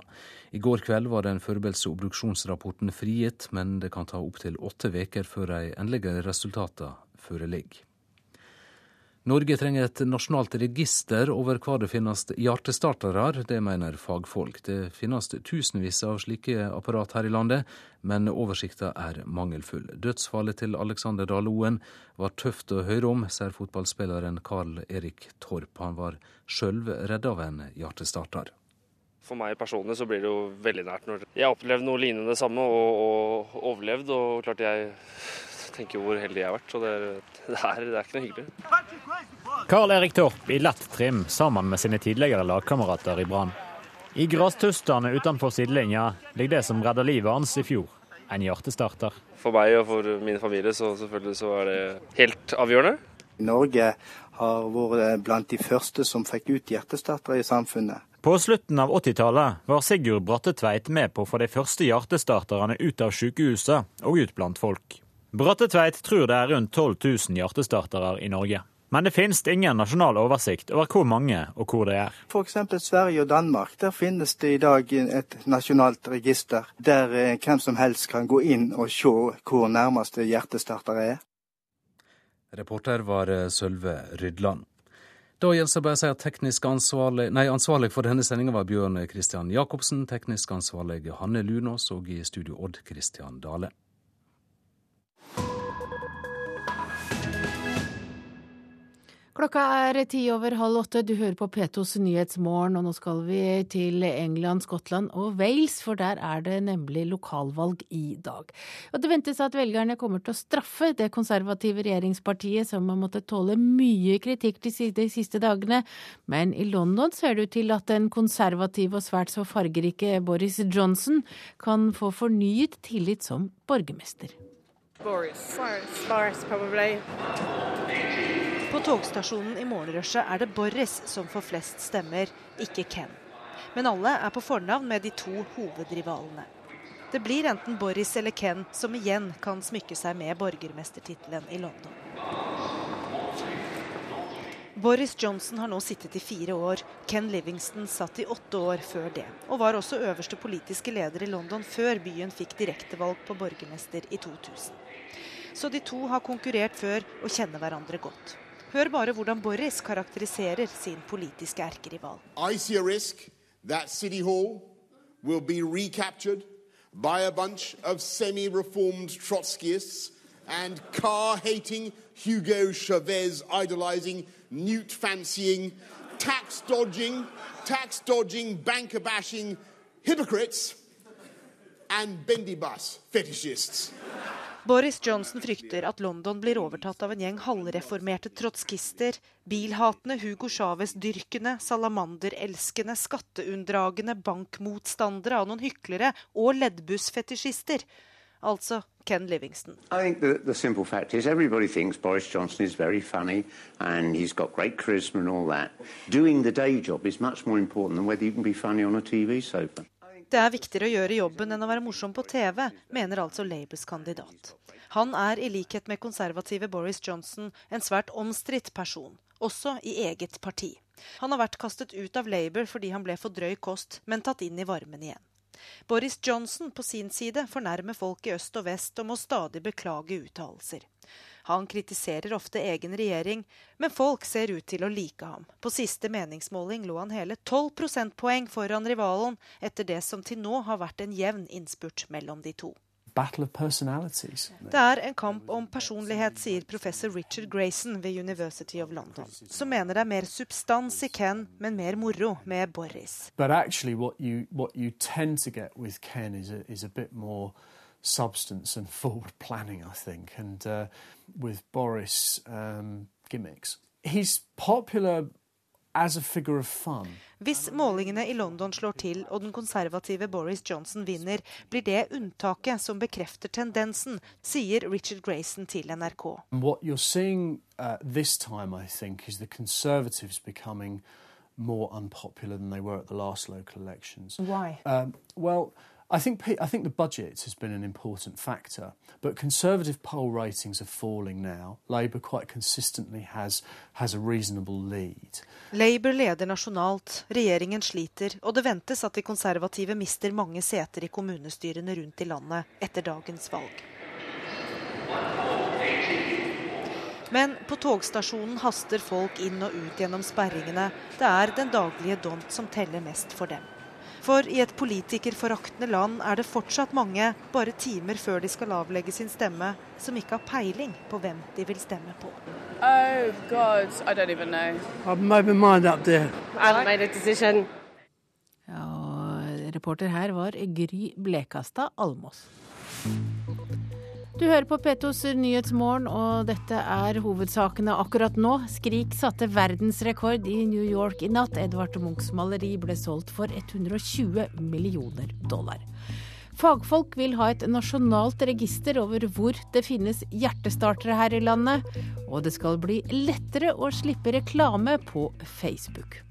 I går kveld var den forberedte obduksjonsrapporten frigitt, men det kan ta opptil åtte uker før de endelige resultatene foreligger. Norge trenger et nasjonalt register over hva det finnes hjertestartere, det mener fagfolk. Det finnes tusenvis av slike apparat her i landet, men oversikta er mangelfull. Dødsfallet til Alexander Dahl-Oen var tøft å høre om, sier fotballspilleren Carl Erik Torp. Han var sjøl redd av en hjertestarter. For meg personlig så blir det jo veldig nært når jeg har opplevd noe lignende samme og, og overlevd. Og klart jeg tenker hvor heldig jeg har vært. Så det er, det er, det er ikke noe hyggelig. Karl Erik Torp i lett trim sammen med sine tidligere lagkamerater i Brann. I grastustene utenfor sidelinja ligger det som redda livet hans i fjor. En hjertestarter. For meg og for min familie så selvfølgelig så er det helt avgjørende. Norge har vært blant de første som fikk ut hjertestartere i samfunnet. På slutten av 80-tallet var Sigurd Brattetveit med på å få de første hjertestarterne ut av sykehuset og ut blant folk. Brattetveit tror det er rundt 12 000 hjertestartere i Norge. Men det finnes ingen nasjonal oversikt over hvor mange og hvor det er. F.eks. Sverige og Danmark. Der finnes det i dag et nasjonalt register der eh, hvem som helst kan gå inn og se hvor nærmeste hjertestarter er. Reporter var eh, Sølve Rydland. Da gjelder det bare å si at teknisk ansvarlig, nei, ansvarlig for denne sendinga var Bjørn Kristian Jacobsen, teknisk ansvarlig Hanne Lunås og i studio Odd Kristian Dale. Klokka er ti over halv åtte. Du hører på P2s Nyhetsmorgen, og nå skal vi til England, Skottland og Wales, for der er det nemlig lokalvalg i dag. Og Det ventes at velgerne kommer til å straffe det konservative regjeringspartiet, som har måttet tåle mye kritikk de siste dagene. Men i London ser det ut til at den konservative og svært så fargerike Boris Johnson kan få fornyet tillit som borgermester. Boris. Boris, Boris probably. Togstasjonen i morgenrushet er det Boris som får flest stemmer, ikke Ken. Men alle er på fornavn med de to hovedrivalene. Det blir enten Boris eller Ken som igjen kan smykke seg med borgermestertittelen i London. Boris Johnson har nå sittet i fire år. Ken Livingston satt i åtte år før det. Og var også øverste politiske leder i London før byen fikk direktevalg på borgermester i 2000. Så de to har konkurrert før og kjenner hverandre godt. Hør bare hvordan Boris karakteriserer sin politiske erkerival. I see a risk that City Hall will be recaptured by a bunch of semi-reformed Trotskyists and car-hating, Hugo Chavez idolizing, newt-fancying, tax-dodging, tax-dodging, banker-bashing hypocrites and bendy bus fetishists. Boris Johnson frykter at London blir overtatt av en gjeng halvreformerte trotskister, bilhatende, Hugo Chávez-dyrkende, salamanderelskende, skatteunndragende, bankmotstandere av noen hyklere og leddbussfetisjister. Altså Ken Livingston. I think the, the simple fact Boris Johnson is very funny and he's got great charisma and all that. Doing the day job is much more important than whether you can be funny on TV sofa. Det er viktigere å gjøre jobben enn å være morsom på TV, mener altså Labours kandidat. Han er i likhet med konservative Boris Johnson en svært omstridt person, også i eget parti. Han har vært kastet ut av Labour fordi han ble for drøy kost, men tatt inn i varmen igjen. Boris Johnson på sin side fornærmer folk i øst og vest og må stadig beklage uttalelser. Han kritiserer ofte egen regjering, men folk ser ut til å like ham. På siste meningsmåling lå han hele 12 prosentpoeng foran rivalen, etter det som til nå har vært en jevn innspurt mellom de to. Det er en kamp om personlighet, sier professor Richard Grayson ved University of London, som mener det er mer substans i Ken, men mer moro med Boris. But actually what you, what you tend to get with Ken is a, is a bit more substance and forward planning, I think. And uh, with Boris um, gimmicks, he's popular as a figure of fun. Hvis målingene i London slår til og den konservative Boris Johnson vinner, blir det unntaket som bekrefter tendensen, sier Richard Grayson til NRK. What you're seeing uh, this time, I think, is the Conservatives becoming more unpopular than they were at the last local elections. Why? Um, well, I think I think the budget has been an important factor, but Conservative poll ratings are falling now. Labour quite consistently has has a reasonable lead. Labour leder nasjonalt, regjeringen sliter, og det ventes at de konservative mister mange seter i kommunestyrene rundt i landet etter dagens valg. Men på togstasjonen haster folk inn og ut gjennom sperringene. Det er den daglige dont som teller mest for dem. For i et politikerforaktende land er det fortsatt mange, bare timer før de skal avlegge sin stemme, som ikke har peiling på hvem de vil stemme på. Oh God, I don't even know. I've made my mind up there. I made a decision. Ja, reporter her var Gry Blekastad Almås. Du hører på P2s Nyhetsmorgen, og dette er hovedsakene akkurat nå. Skrik satte verdensrekord i New York i natt. Edvard Munchs maleri ble solgt for 120 millioner dollar. Fagfolk vil ha et nasjonalt register over hvor det finnes hjertestartere her i landet. Og det skal bli lettere å slippe reklame på Facebook.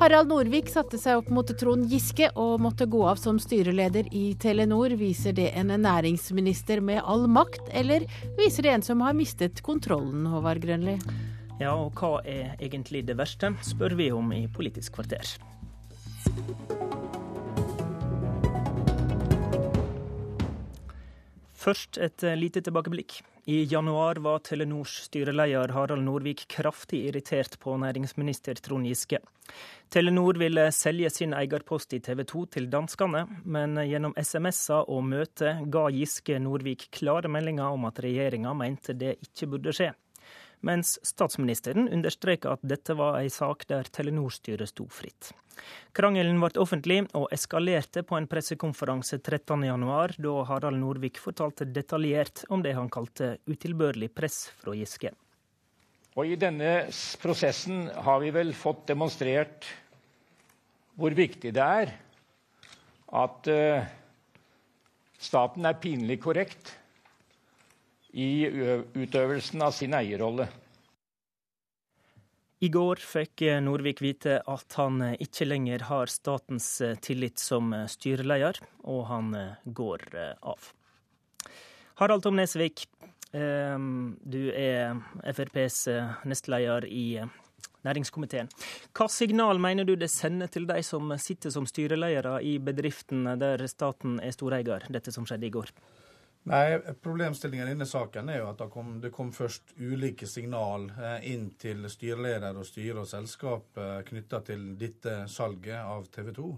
Harald Norvik satte seg opp mot Trond Giske og måtte gå av som styreleder i Telenor. Viser det en næringsminister med all makt, eller viser det en som har mistet kontrollen, Håvard Grønli? Ja, og hva er egentlig det verste, spør vi om i Politisk kvarter. Først et lite tilbakeblikk. I januar var Telenors styreleder Harald Norvik kraftig irritert på næringsminister Trond Giske. Telenor ville selge sin eierpost i TV 2 til danskene, men gjennom SMS-er og møte ga Giske Norvik klare meldinger om at regjeringa mente det ikke burde skje mens statsministeren understreka at dette var ei sak der Telenor-styret sto fritt. Krangelen ble offentlig og eskalerte på en pressekonferanse 13.1, da Harald Norvik fortalte detaljert om det han kalte utilbørlig press fra Giske. Og I denne prosessen har vi vel fått demonstrert hvor viktig det er at uh, staten er pinlig korrekt i utøvelsen av sin eierrolle. I går fikk Norvik vite at han ikke lenger har statens tillit som styreleder, og han går av. Harald Tom Nesvik, du er FrPs nestleder i næringskomiteen. Hva signal mener du det sender til de som sitter som styreledere i bedriften der staten er storeier, dette som skjedde i går? Nei, Problemstillingen i denne saken er jo at det kom, det kom først ulike signal eh, inn til styreleder og styre og selskap eh, knytta til dette salget av TV 2.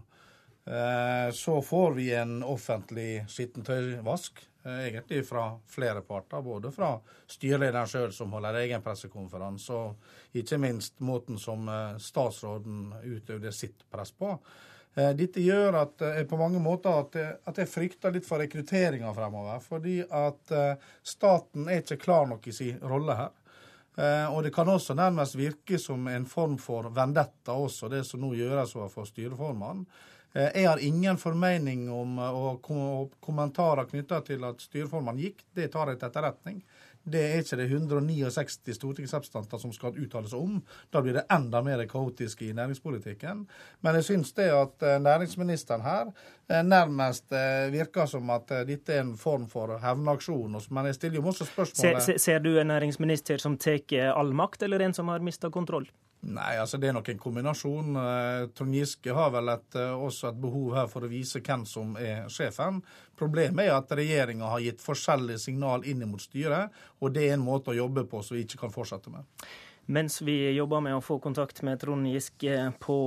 Eh, så får vi en offentlig skittentøyvask, egentlig fra flere parter. Både fra styrelederen sjøl, som holder egen pressekonferanse, og ikke minst måten som statsråden utøvde sitt press på. Eh, dette gjør at jeg eh, på mange måter at jeg, at jeg frykter litt for rekrutteringa fremover. Fordi at eh, staten er ikke klar nok i sin rolle her. Og det kan også nærmest virke som en form for vendetta også, det som nå gjøres overfor styreformannen. Jeg har ingen formening om og kommentarer knytta til at styreformannen gikk. Det tar jeg til etterretning. Det er ikke det 169 stortingsrepresentanter som skal uttale seg om. Da blir det enda mer kaotisk i næringspolitikken. Men jeg syns det at eh, næringsministeren her eh, nærmest eh, virker som at dette er en form for hevnaksjon. Men jeg stiller jo også spørsmålet ser, ser du en næringsminister som tar all makt, eller en som har mista kontroll? Nei, altså det er nok en kombinasjon. Eh, Trond Giske har vel et, eh, også et behov her for å vise hvem som er sjefen. Problemet er at regjeringa har gitt forskjellige signal inn mot styret, og det er en måte å jobbe på som vi ikke kan fortsette med. Mens vi jobber med å få kontakt med Trond Giske på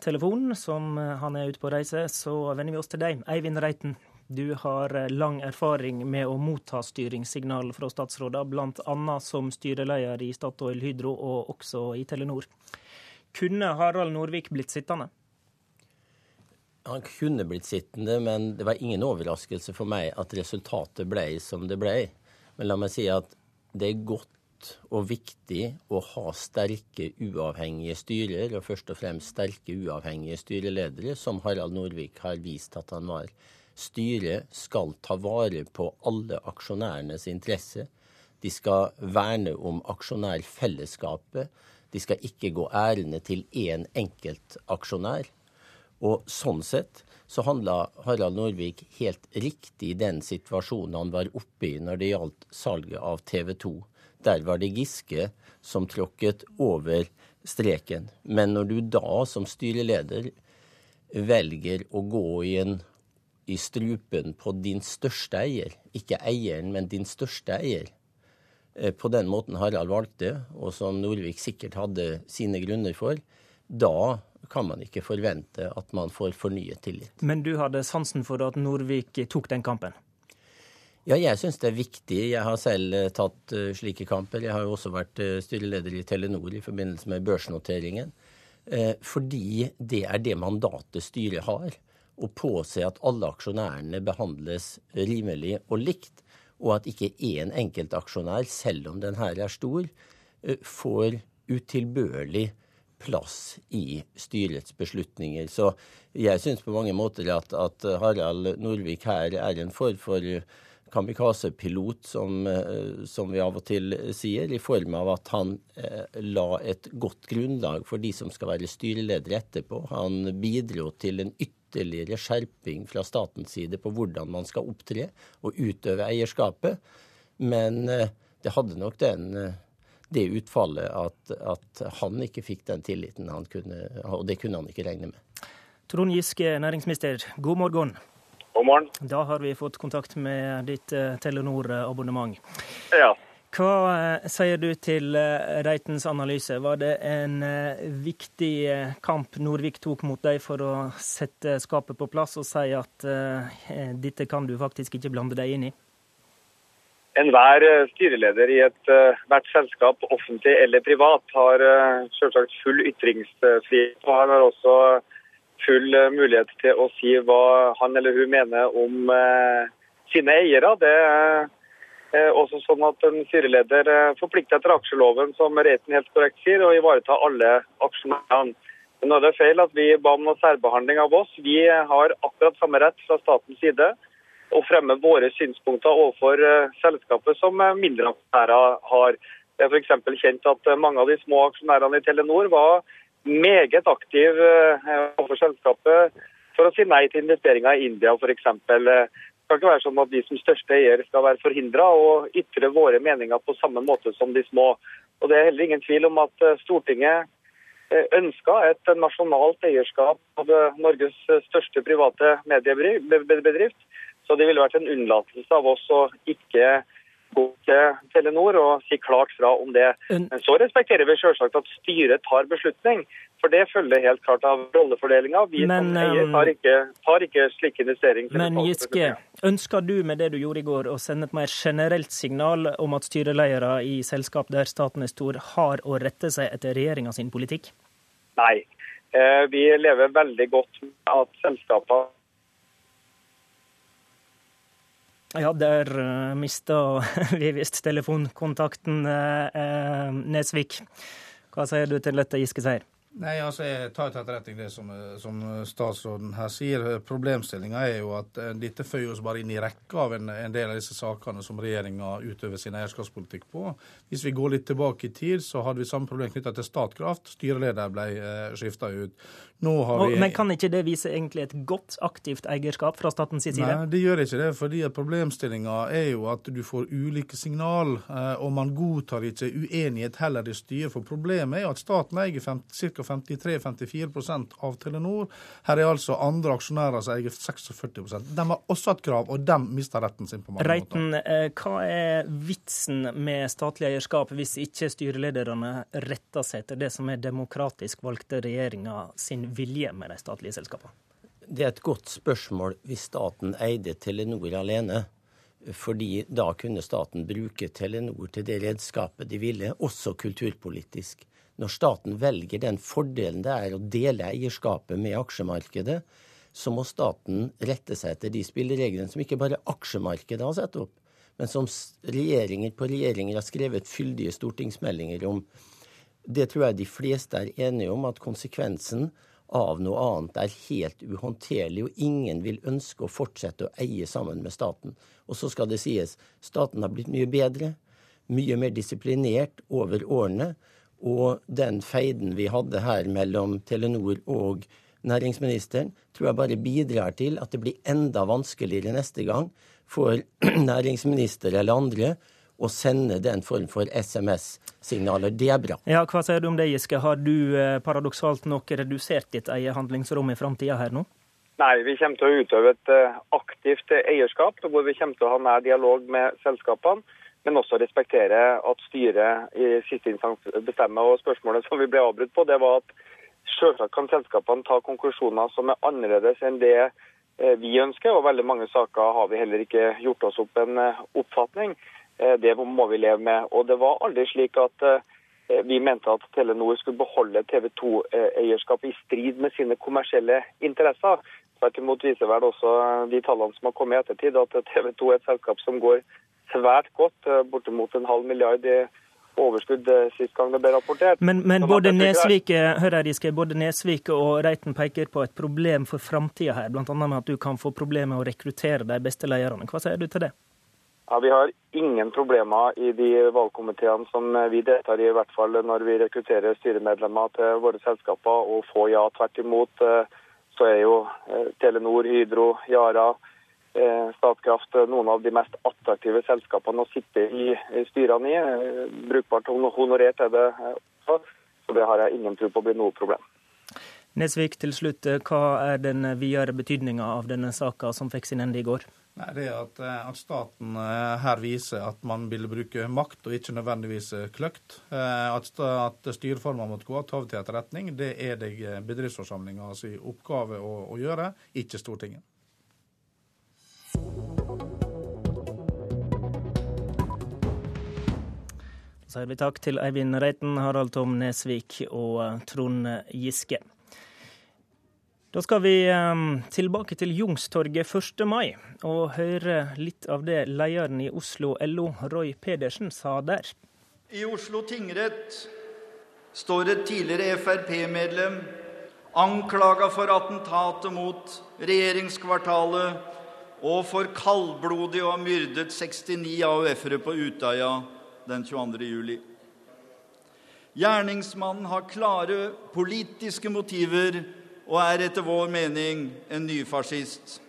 telefonen, telefon, som han er ute på reise, så vender vi oss til deg, Eivind Reiten. Du har eh, lang erfaring med å motta styringssignal fra statsråder, bl.a. som styreleder i Statoil Hydro og også i Telenor. Kunne Harald Norvik blitt sittende? Han kunne blitt sittende, men det var ingen overraskelse for meg at resultatet ble som det ble. Men la meg si at det er godt og viktig å ha sterke, uavhengige styrer, og først og fremst sterke, uavhengige styreledere, som Harald Norvik har vist at han var. Styret skal ta vare på alle aksjonærenes interesse. De skal verne om aksjonærfellesskapet. De skal ikke gå ærende til én enkelt aksjonær. Og sånn sett så handla Harald Norvik helt riktig i den situasjonen han var oppe i når det gjaldt salget av TV 2. Der var det Giske som tråkket over streken. Men når du da som styreleder velger å gå i en i strupen på din største eier, ikke eieren, men din største eier, eh, på den måten Harald valgte, og som Norvik sikkert hadde sine grunner for, da kan man ikke forvente at man får fornyet tillit. Men du hadde sansen for at Norvik tok den kampen? Ja, jeg syns det er viktig. Jeg har selv eh, tatt uh, slike kamper. Jeg har jo også vært styreleder i Telenor i forbindelse med børsnoteringen. Fordi det er det mandatet styret har. Å påse at alle aksjonærene behandles rimelig og likt. Og at ikke én enkeltaksjonær, selv om den her er stor, får utilbørlig plass i styrets beslutninger. Så jeg syns på mange måter at, at Harald Norvik her er en form for kamikaze-pilot, som, eh, som, vi av og til sier, i form av at han eh, la et godt grunnlag for de som skal være styreledere etterpå. Han bidro til en ytterligere skjerping fra statens side på hvordan man skal opptre og utøve eierskapet. Men eh, det hadde nok den, det utfallet at, at han ikke fikk den tilliten han kunne, og det kunne han ikke regne med. Trond Giske, næringsminister, god morgen. God morgen. Da har vi fått kontakt med ditt uh, Telenor-abonnement. Ja. Hva uh, sier du til uh, Reitens analyse? Var det en viktig kamp Norvik tok mot deg for å sette skapet på plass og si at dette kan du faktisk ikke blande deg inn i? Enhver styreleder i ethvert selskap, offentlig eller privat, har selvsagt full ytringsfrihet. og Han har også full eh, mulighet til å si hva han eller hun mener om eh, sine eiere. Det er også sånn at En styreleder forplikter etter aksjeloven, som Reiten helt korrekt sier, å ivareta alle aksjonærene. Nå er det feil at vi ba om noe særbehandling av oss. Vi har akkurat samme rett fra statens side å fremme våre synspunkter overfor selskapet som mindre aksjonærer har. Det er f.eks. kjent at mange av de små aksjonærene i Telenor var meget aktiv eh, overfor selskapet for å si nei til investeringer i India f.eks. Det skal ikke være sånn at de som største eier skal være forhindra å ytre våre meninger på samme måte som de små. Og Det er heller ingen tvil om at eh, Stortinget eh, ønska et nasjonalt eierskap av Norges største private mediebedrift. Så det ville vært en unnlatelse av oss å ikke gå til Telenor og si klart fra om det. Men så respekterer vi selvsagt at styret tar beslutning. For det følger helt klart av rollefordelinga. Vi men, som eier tar ikke, tar ikke slik investering. Men Giske, ønsker du med det du gjorde i går å sende et mer generelt signal om at styreledere i selskap der staten er stor, har å rette seg etter regjeringa sin politikk? Nei. Eh, vi lever veldig godt med at selskapene Ja, der uh, mista vi visst telefonkontakten, uh, Nesvik. Hva sier du til dette Giske sier? Nei, altså Jeg tar til etterretning det som, som, statsråden her sier. Problemstillinga er jo at eh, dette føyer oss bare inn i rekka av en, en del av disse sakene som regjeringa utøver sin eierskapspolitikk på. Hvis vi går litt tilbake i tid, så hadde vi samme problem knytta til Statkraft. Styreleder ble eh, skifta ut. Vi... Men kan ikke det vise egentlig et godt, aktivt eierskap fra statens side? Nei, det gjør ikke det. fordi Problemstillinga er jo at du får ulike signal, eh, og man godtar ikke uenighet heller i styret. For problemet er jo at staten eier ca. 53-54% av Telenor. Her er altså andre aksjonærer som eier 46% De har også et krav, og de mister retten sin på mange Reiten, måter. Reiten, hva er vitsen med statlig eierskap hvis ikke styrelederne retter seg etter det som er demokratisk valgte regjeringa sin vilje med de statlige selskapene? Det er et godt spørsmål hvis staten eide Telenor alene. Fordi da kunne staten bruke Telenor til det redskapet de ville, også kulturpolitisk når staten velger den fordelen det er å dele eierskapet med aksjemarkedet, så må staten rette seg etter de spillereglene som ikke bare aksjemarkedet har satt opp, men som regjeringer på regjeringer har skrevet fyldige stortingsmeldinger om. Det tror jeg de fleste er enige om, at konsekvensen av noe annet er helt uhåndterlig, og ingen vil ønske å fortsette å eie sammen med staten. Og så skal det sies, staten har blitt mye bedre, mye mer disiplinert over årene. Og den feiden vi hadde her mellom Telenor og næringsministeren, tror jeg bare bidrar til at det blir enda vanskeligere neste gang for næringsminister eller andre å sende den form for SMS-signaler. Det er bra. Ja, Hva sier du om det, Giske? Har du eh, paradoksalt nok redusert ditt eget handlingsrom i framtida her nå? Nei, vi kommer til å utøve et eh, aktivt eierskap hvor vi kommer til å ha nær dialog med selskapene. men også respektere at styret i siste instans bestemmer. Og Spørsmålet som vi ble avbrutt på, det var at selvsagt kan selskapene ta konklusjoner som er annerledes enn det eh, vi ønsker. og Veldig mange saker har vi heller ikke gjort oss opp en oppfatning. Eh, det må vi leve med. Og Det var aldri slik at vi mente at Telenor skulle beholde TV 2-eierskapet i strid med sine kommersielle interesser. Tvert imot viser vel også de tallene som har kommet i ettertid, at TV 2 er et selskap som går svært godt, bortimot en halv milliard i overskudd sist gang det ble rapportert. Men, men både, Nesvik, Riske, både Nesvik og Reiten peker på et problem for framtida her, bl.a. med at du kan få problemer med å rekruttere de beste lederne. Hva sier du til det? Ja, Vi har ingen problemer i de valgkomiteene som vi deltar i, i hvert fall når vi rekrutterer styremedlemmer til våre selskaper, og få ja. Tvert imot eh, så er jo eh, Telenor, Hydro, Yara, eh, Statkraft noen av de mest attraktive selskapene å sitte i styrene i. Brukbart honorert er det også, så det har jeg ingen tro på blir noe problem. Nesvik, til slutt, hva er den videre betydninga av denne saka som fikk sin ende i går? Nei, det er at, eh, at, staten eh, her viser at man vil bruke makt, og ikke nødvendigvis eh, kløkt. At, at styreformer måtte gå av, til etterretning, det er det bedriftsforsamlinga sin oppgave å, å, gjøre, ikke Stortinget. Så sier vi takk til Eivind Reiten, Harald Tom Nesvik og Trond Giske. Da skal vi um, tilbake til Jungstorget 1. mai og høre litt av det lederen i Oslo LO, Roy Pedersen, sa der. I Oslo tingrett står et tidligere Frp-medlem anklaga for attentatet mot regjeringskvartalet og for kaldblodig å ha myrdet 69 AUF-ere på Utøya den 22. juli. Gjerningsmannen har klare politiske motiver og er etter vår mening en nyfascist.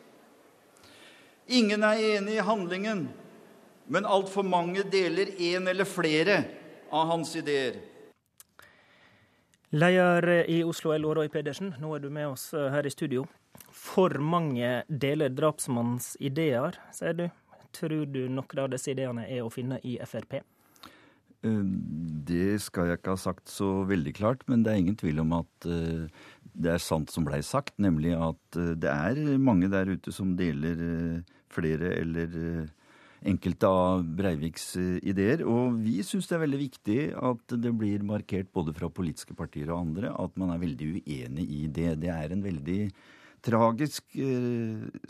Ingen er enig i handlingen, men altfor mange deler en eller flere av hans ideer. Leder i Oslo LO, Roy Pedersen, nå er du med oss eh, her i studio. For mange deler drapsmannens ideer, sier du. Tror du noen av disse ideene er å finne i Frp? Eh, det skal jeg ikke ha sagt så veldig klart, men det er ingen tvil om at eh, det er sant som blei sagt, nemlig at eh, det er mange der ute som deler eh, flere eller eh, enkelte av Breiviks ideer. Og vi syns det er veldig viktig at det blir markert både fra politiske partier og andre at man er veldig uenig i det. Det er en veldig tragisk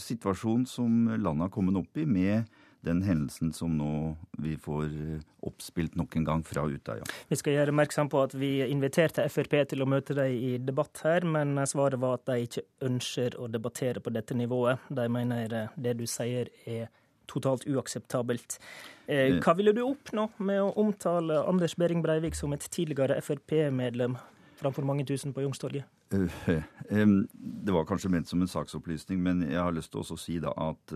situasjon som landet har kommet opp i med den hendelsen som nå vi får eh, oppspilt nok en gang fra Utøya. Vi skal gjøre oppmerksom på at vi inviterte Frp til å møte dem i debatt her, men svaret var at de ikke ønsker å debattere på dette nivået. De mener det du sier er totalt uakseptabelt. Eh, eh. hva ville du oppnå med å omtale Anders Behring Breivik som et tidligere Frp-medlem framfor mange tusen på Youngstorget? Det var kanskje ment som en saksopplysning, men jeg har lyst til å si at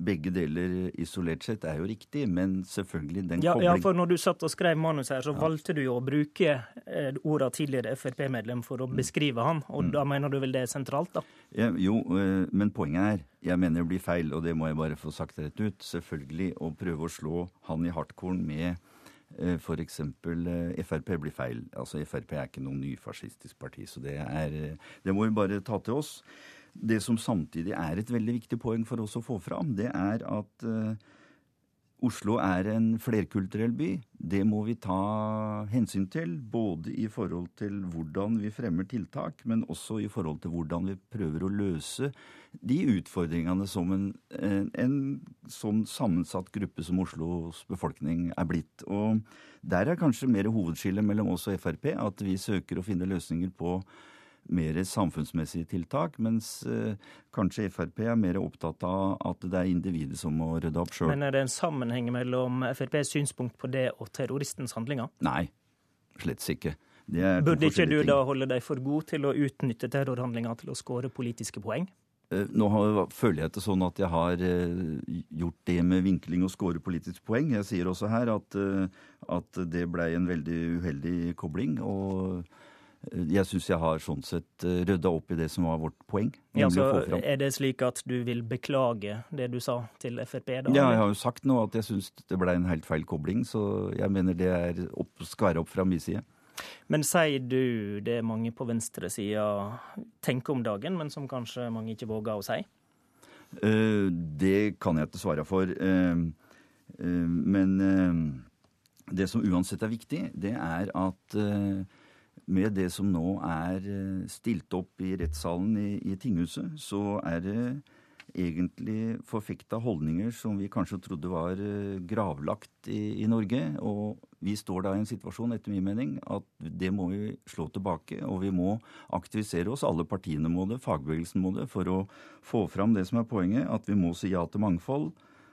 begge deler isolert sett er jo riktig, men selvfølgelig den ja, kobling... Ja, for når du satt og skrev manus her, så ja. valgte du jo å bruke eh, orda tidligere Frp-medlem for å mm. beskrive han, og mm. da mener du vel det er sentralt, da? Ja, jo, eh, men poenget er, jeg mener det blir feil, og det må jeg bare få sagt rett ut, selvfølgelig å prøve å slå han i hardkorn med eh, F.eks. Frp blir feil. Altså Frp er ikke noe nyfascistisk parti, så det, er, det må vi bare ta til oss. Det som samtidig er et veldig viktig poeng for oss å få fram, det er at uh, Oslo er en flerkulturell by. Det må vi ta hensyn til, både i forhold til hvordan vi fremmer tiltak, men også i forhold til hvordan vi prøver å løse de utfordringene som en, en, en sånn sammensatt gruppe som Oslos befolkning er blitt. Og der er kanskje mer hovedskillet mellom oss og Frp, at vi søker å finne løsninger på mer samfunnsmessige tiltak, mens eh, kanskje Frp er mer opptatt av at det er individet som må rydde opp sjøl. Men er det en sammenheng mellom FrPs synspunkt på det og terroristens handlinger? Nei, slett ikke. Burde ikke du da holde deg for god til å utnytte terrorhandlinger til å skåre politiske poeng? Eh, nå føler jeg det sånn at jeg har eh, gjort det med vinkling og skåre politisk poeng. Jeg sier også her at, eh, at det blei en veldig uheldig kobling. og jeg syns jeg har sånn sett rydda opp i det som var vårt poeng. Ja, nemlig så Er det slik at du vil beklage det du sa til Frp? da? Ja, jeg har jo sagt nå at jeg syns det ble en helt feil kobling, så jeg mener det er opp, skal være opp fra min side. Men sier du det mange på venstresida tenker om dagen, men som kanskje mange ikke våger å si? Uh, det kan jeg ikke svare for. Uh, uh, men eh, det som uansett er viktig, det er at eh, med det som nå er eh, stilt opp i rettssalen i, i tinghuset, så er det egentlig forfekta holdninger som vi kanskje trodde var eh, gravlagt i, i Norge. Og vi står da i en situasjon, etter min mening, at det må vi slå tilbake. Og vi må aktivisere oss, alle partiene må det, fagbevegelsen må det, for å få fram det som er poenget, at vi må si ja til mangfold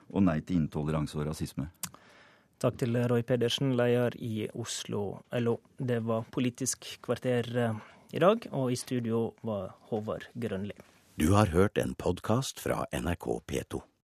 og nei til intoleranse og rasisme. Takk til Roy Pedersen, leder i Oslo LO. Det var Politisk kvarter eh, i dag, og i studio var Håvard Grønli. Du har hørt en podkast fra NRK P2.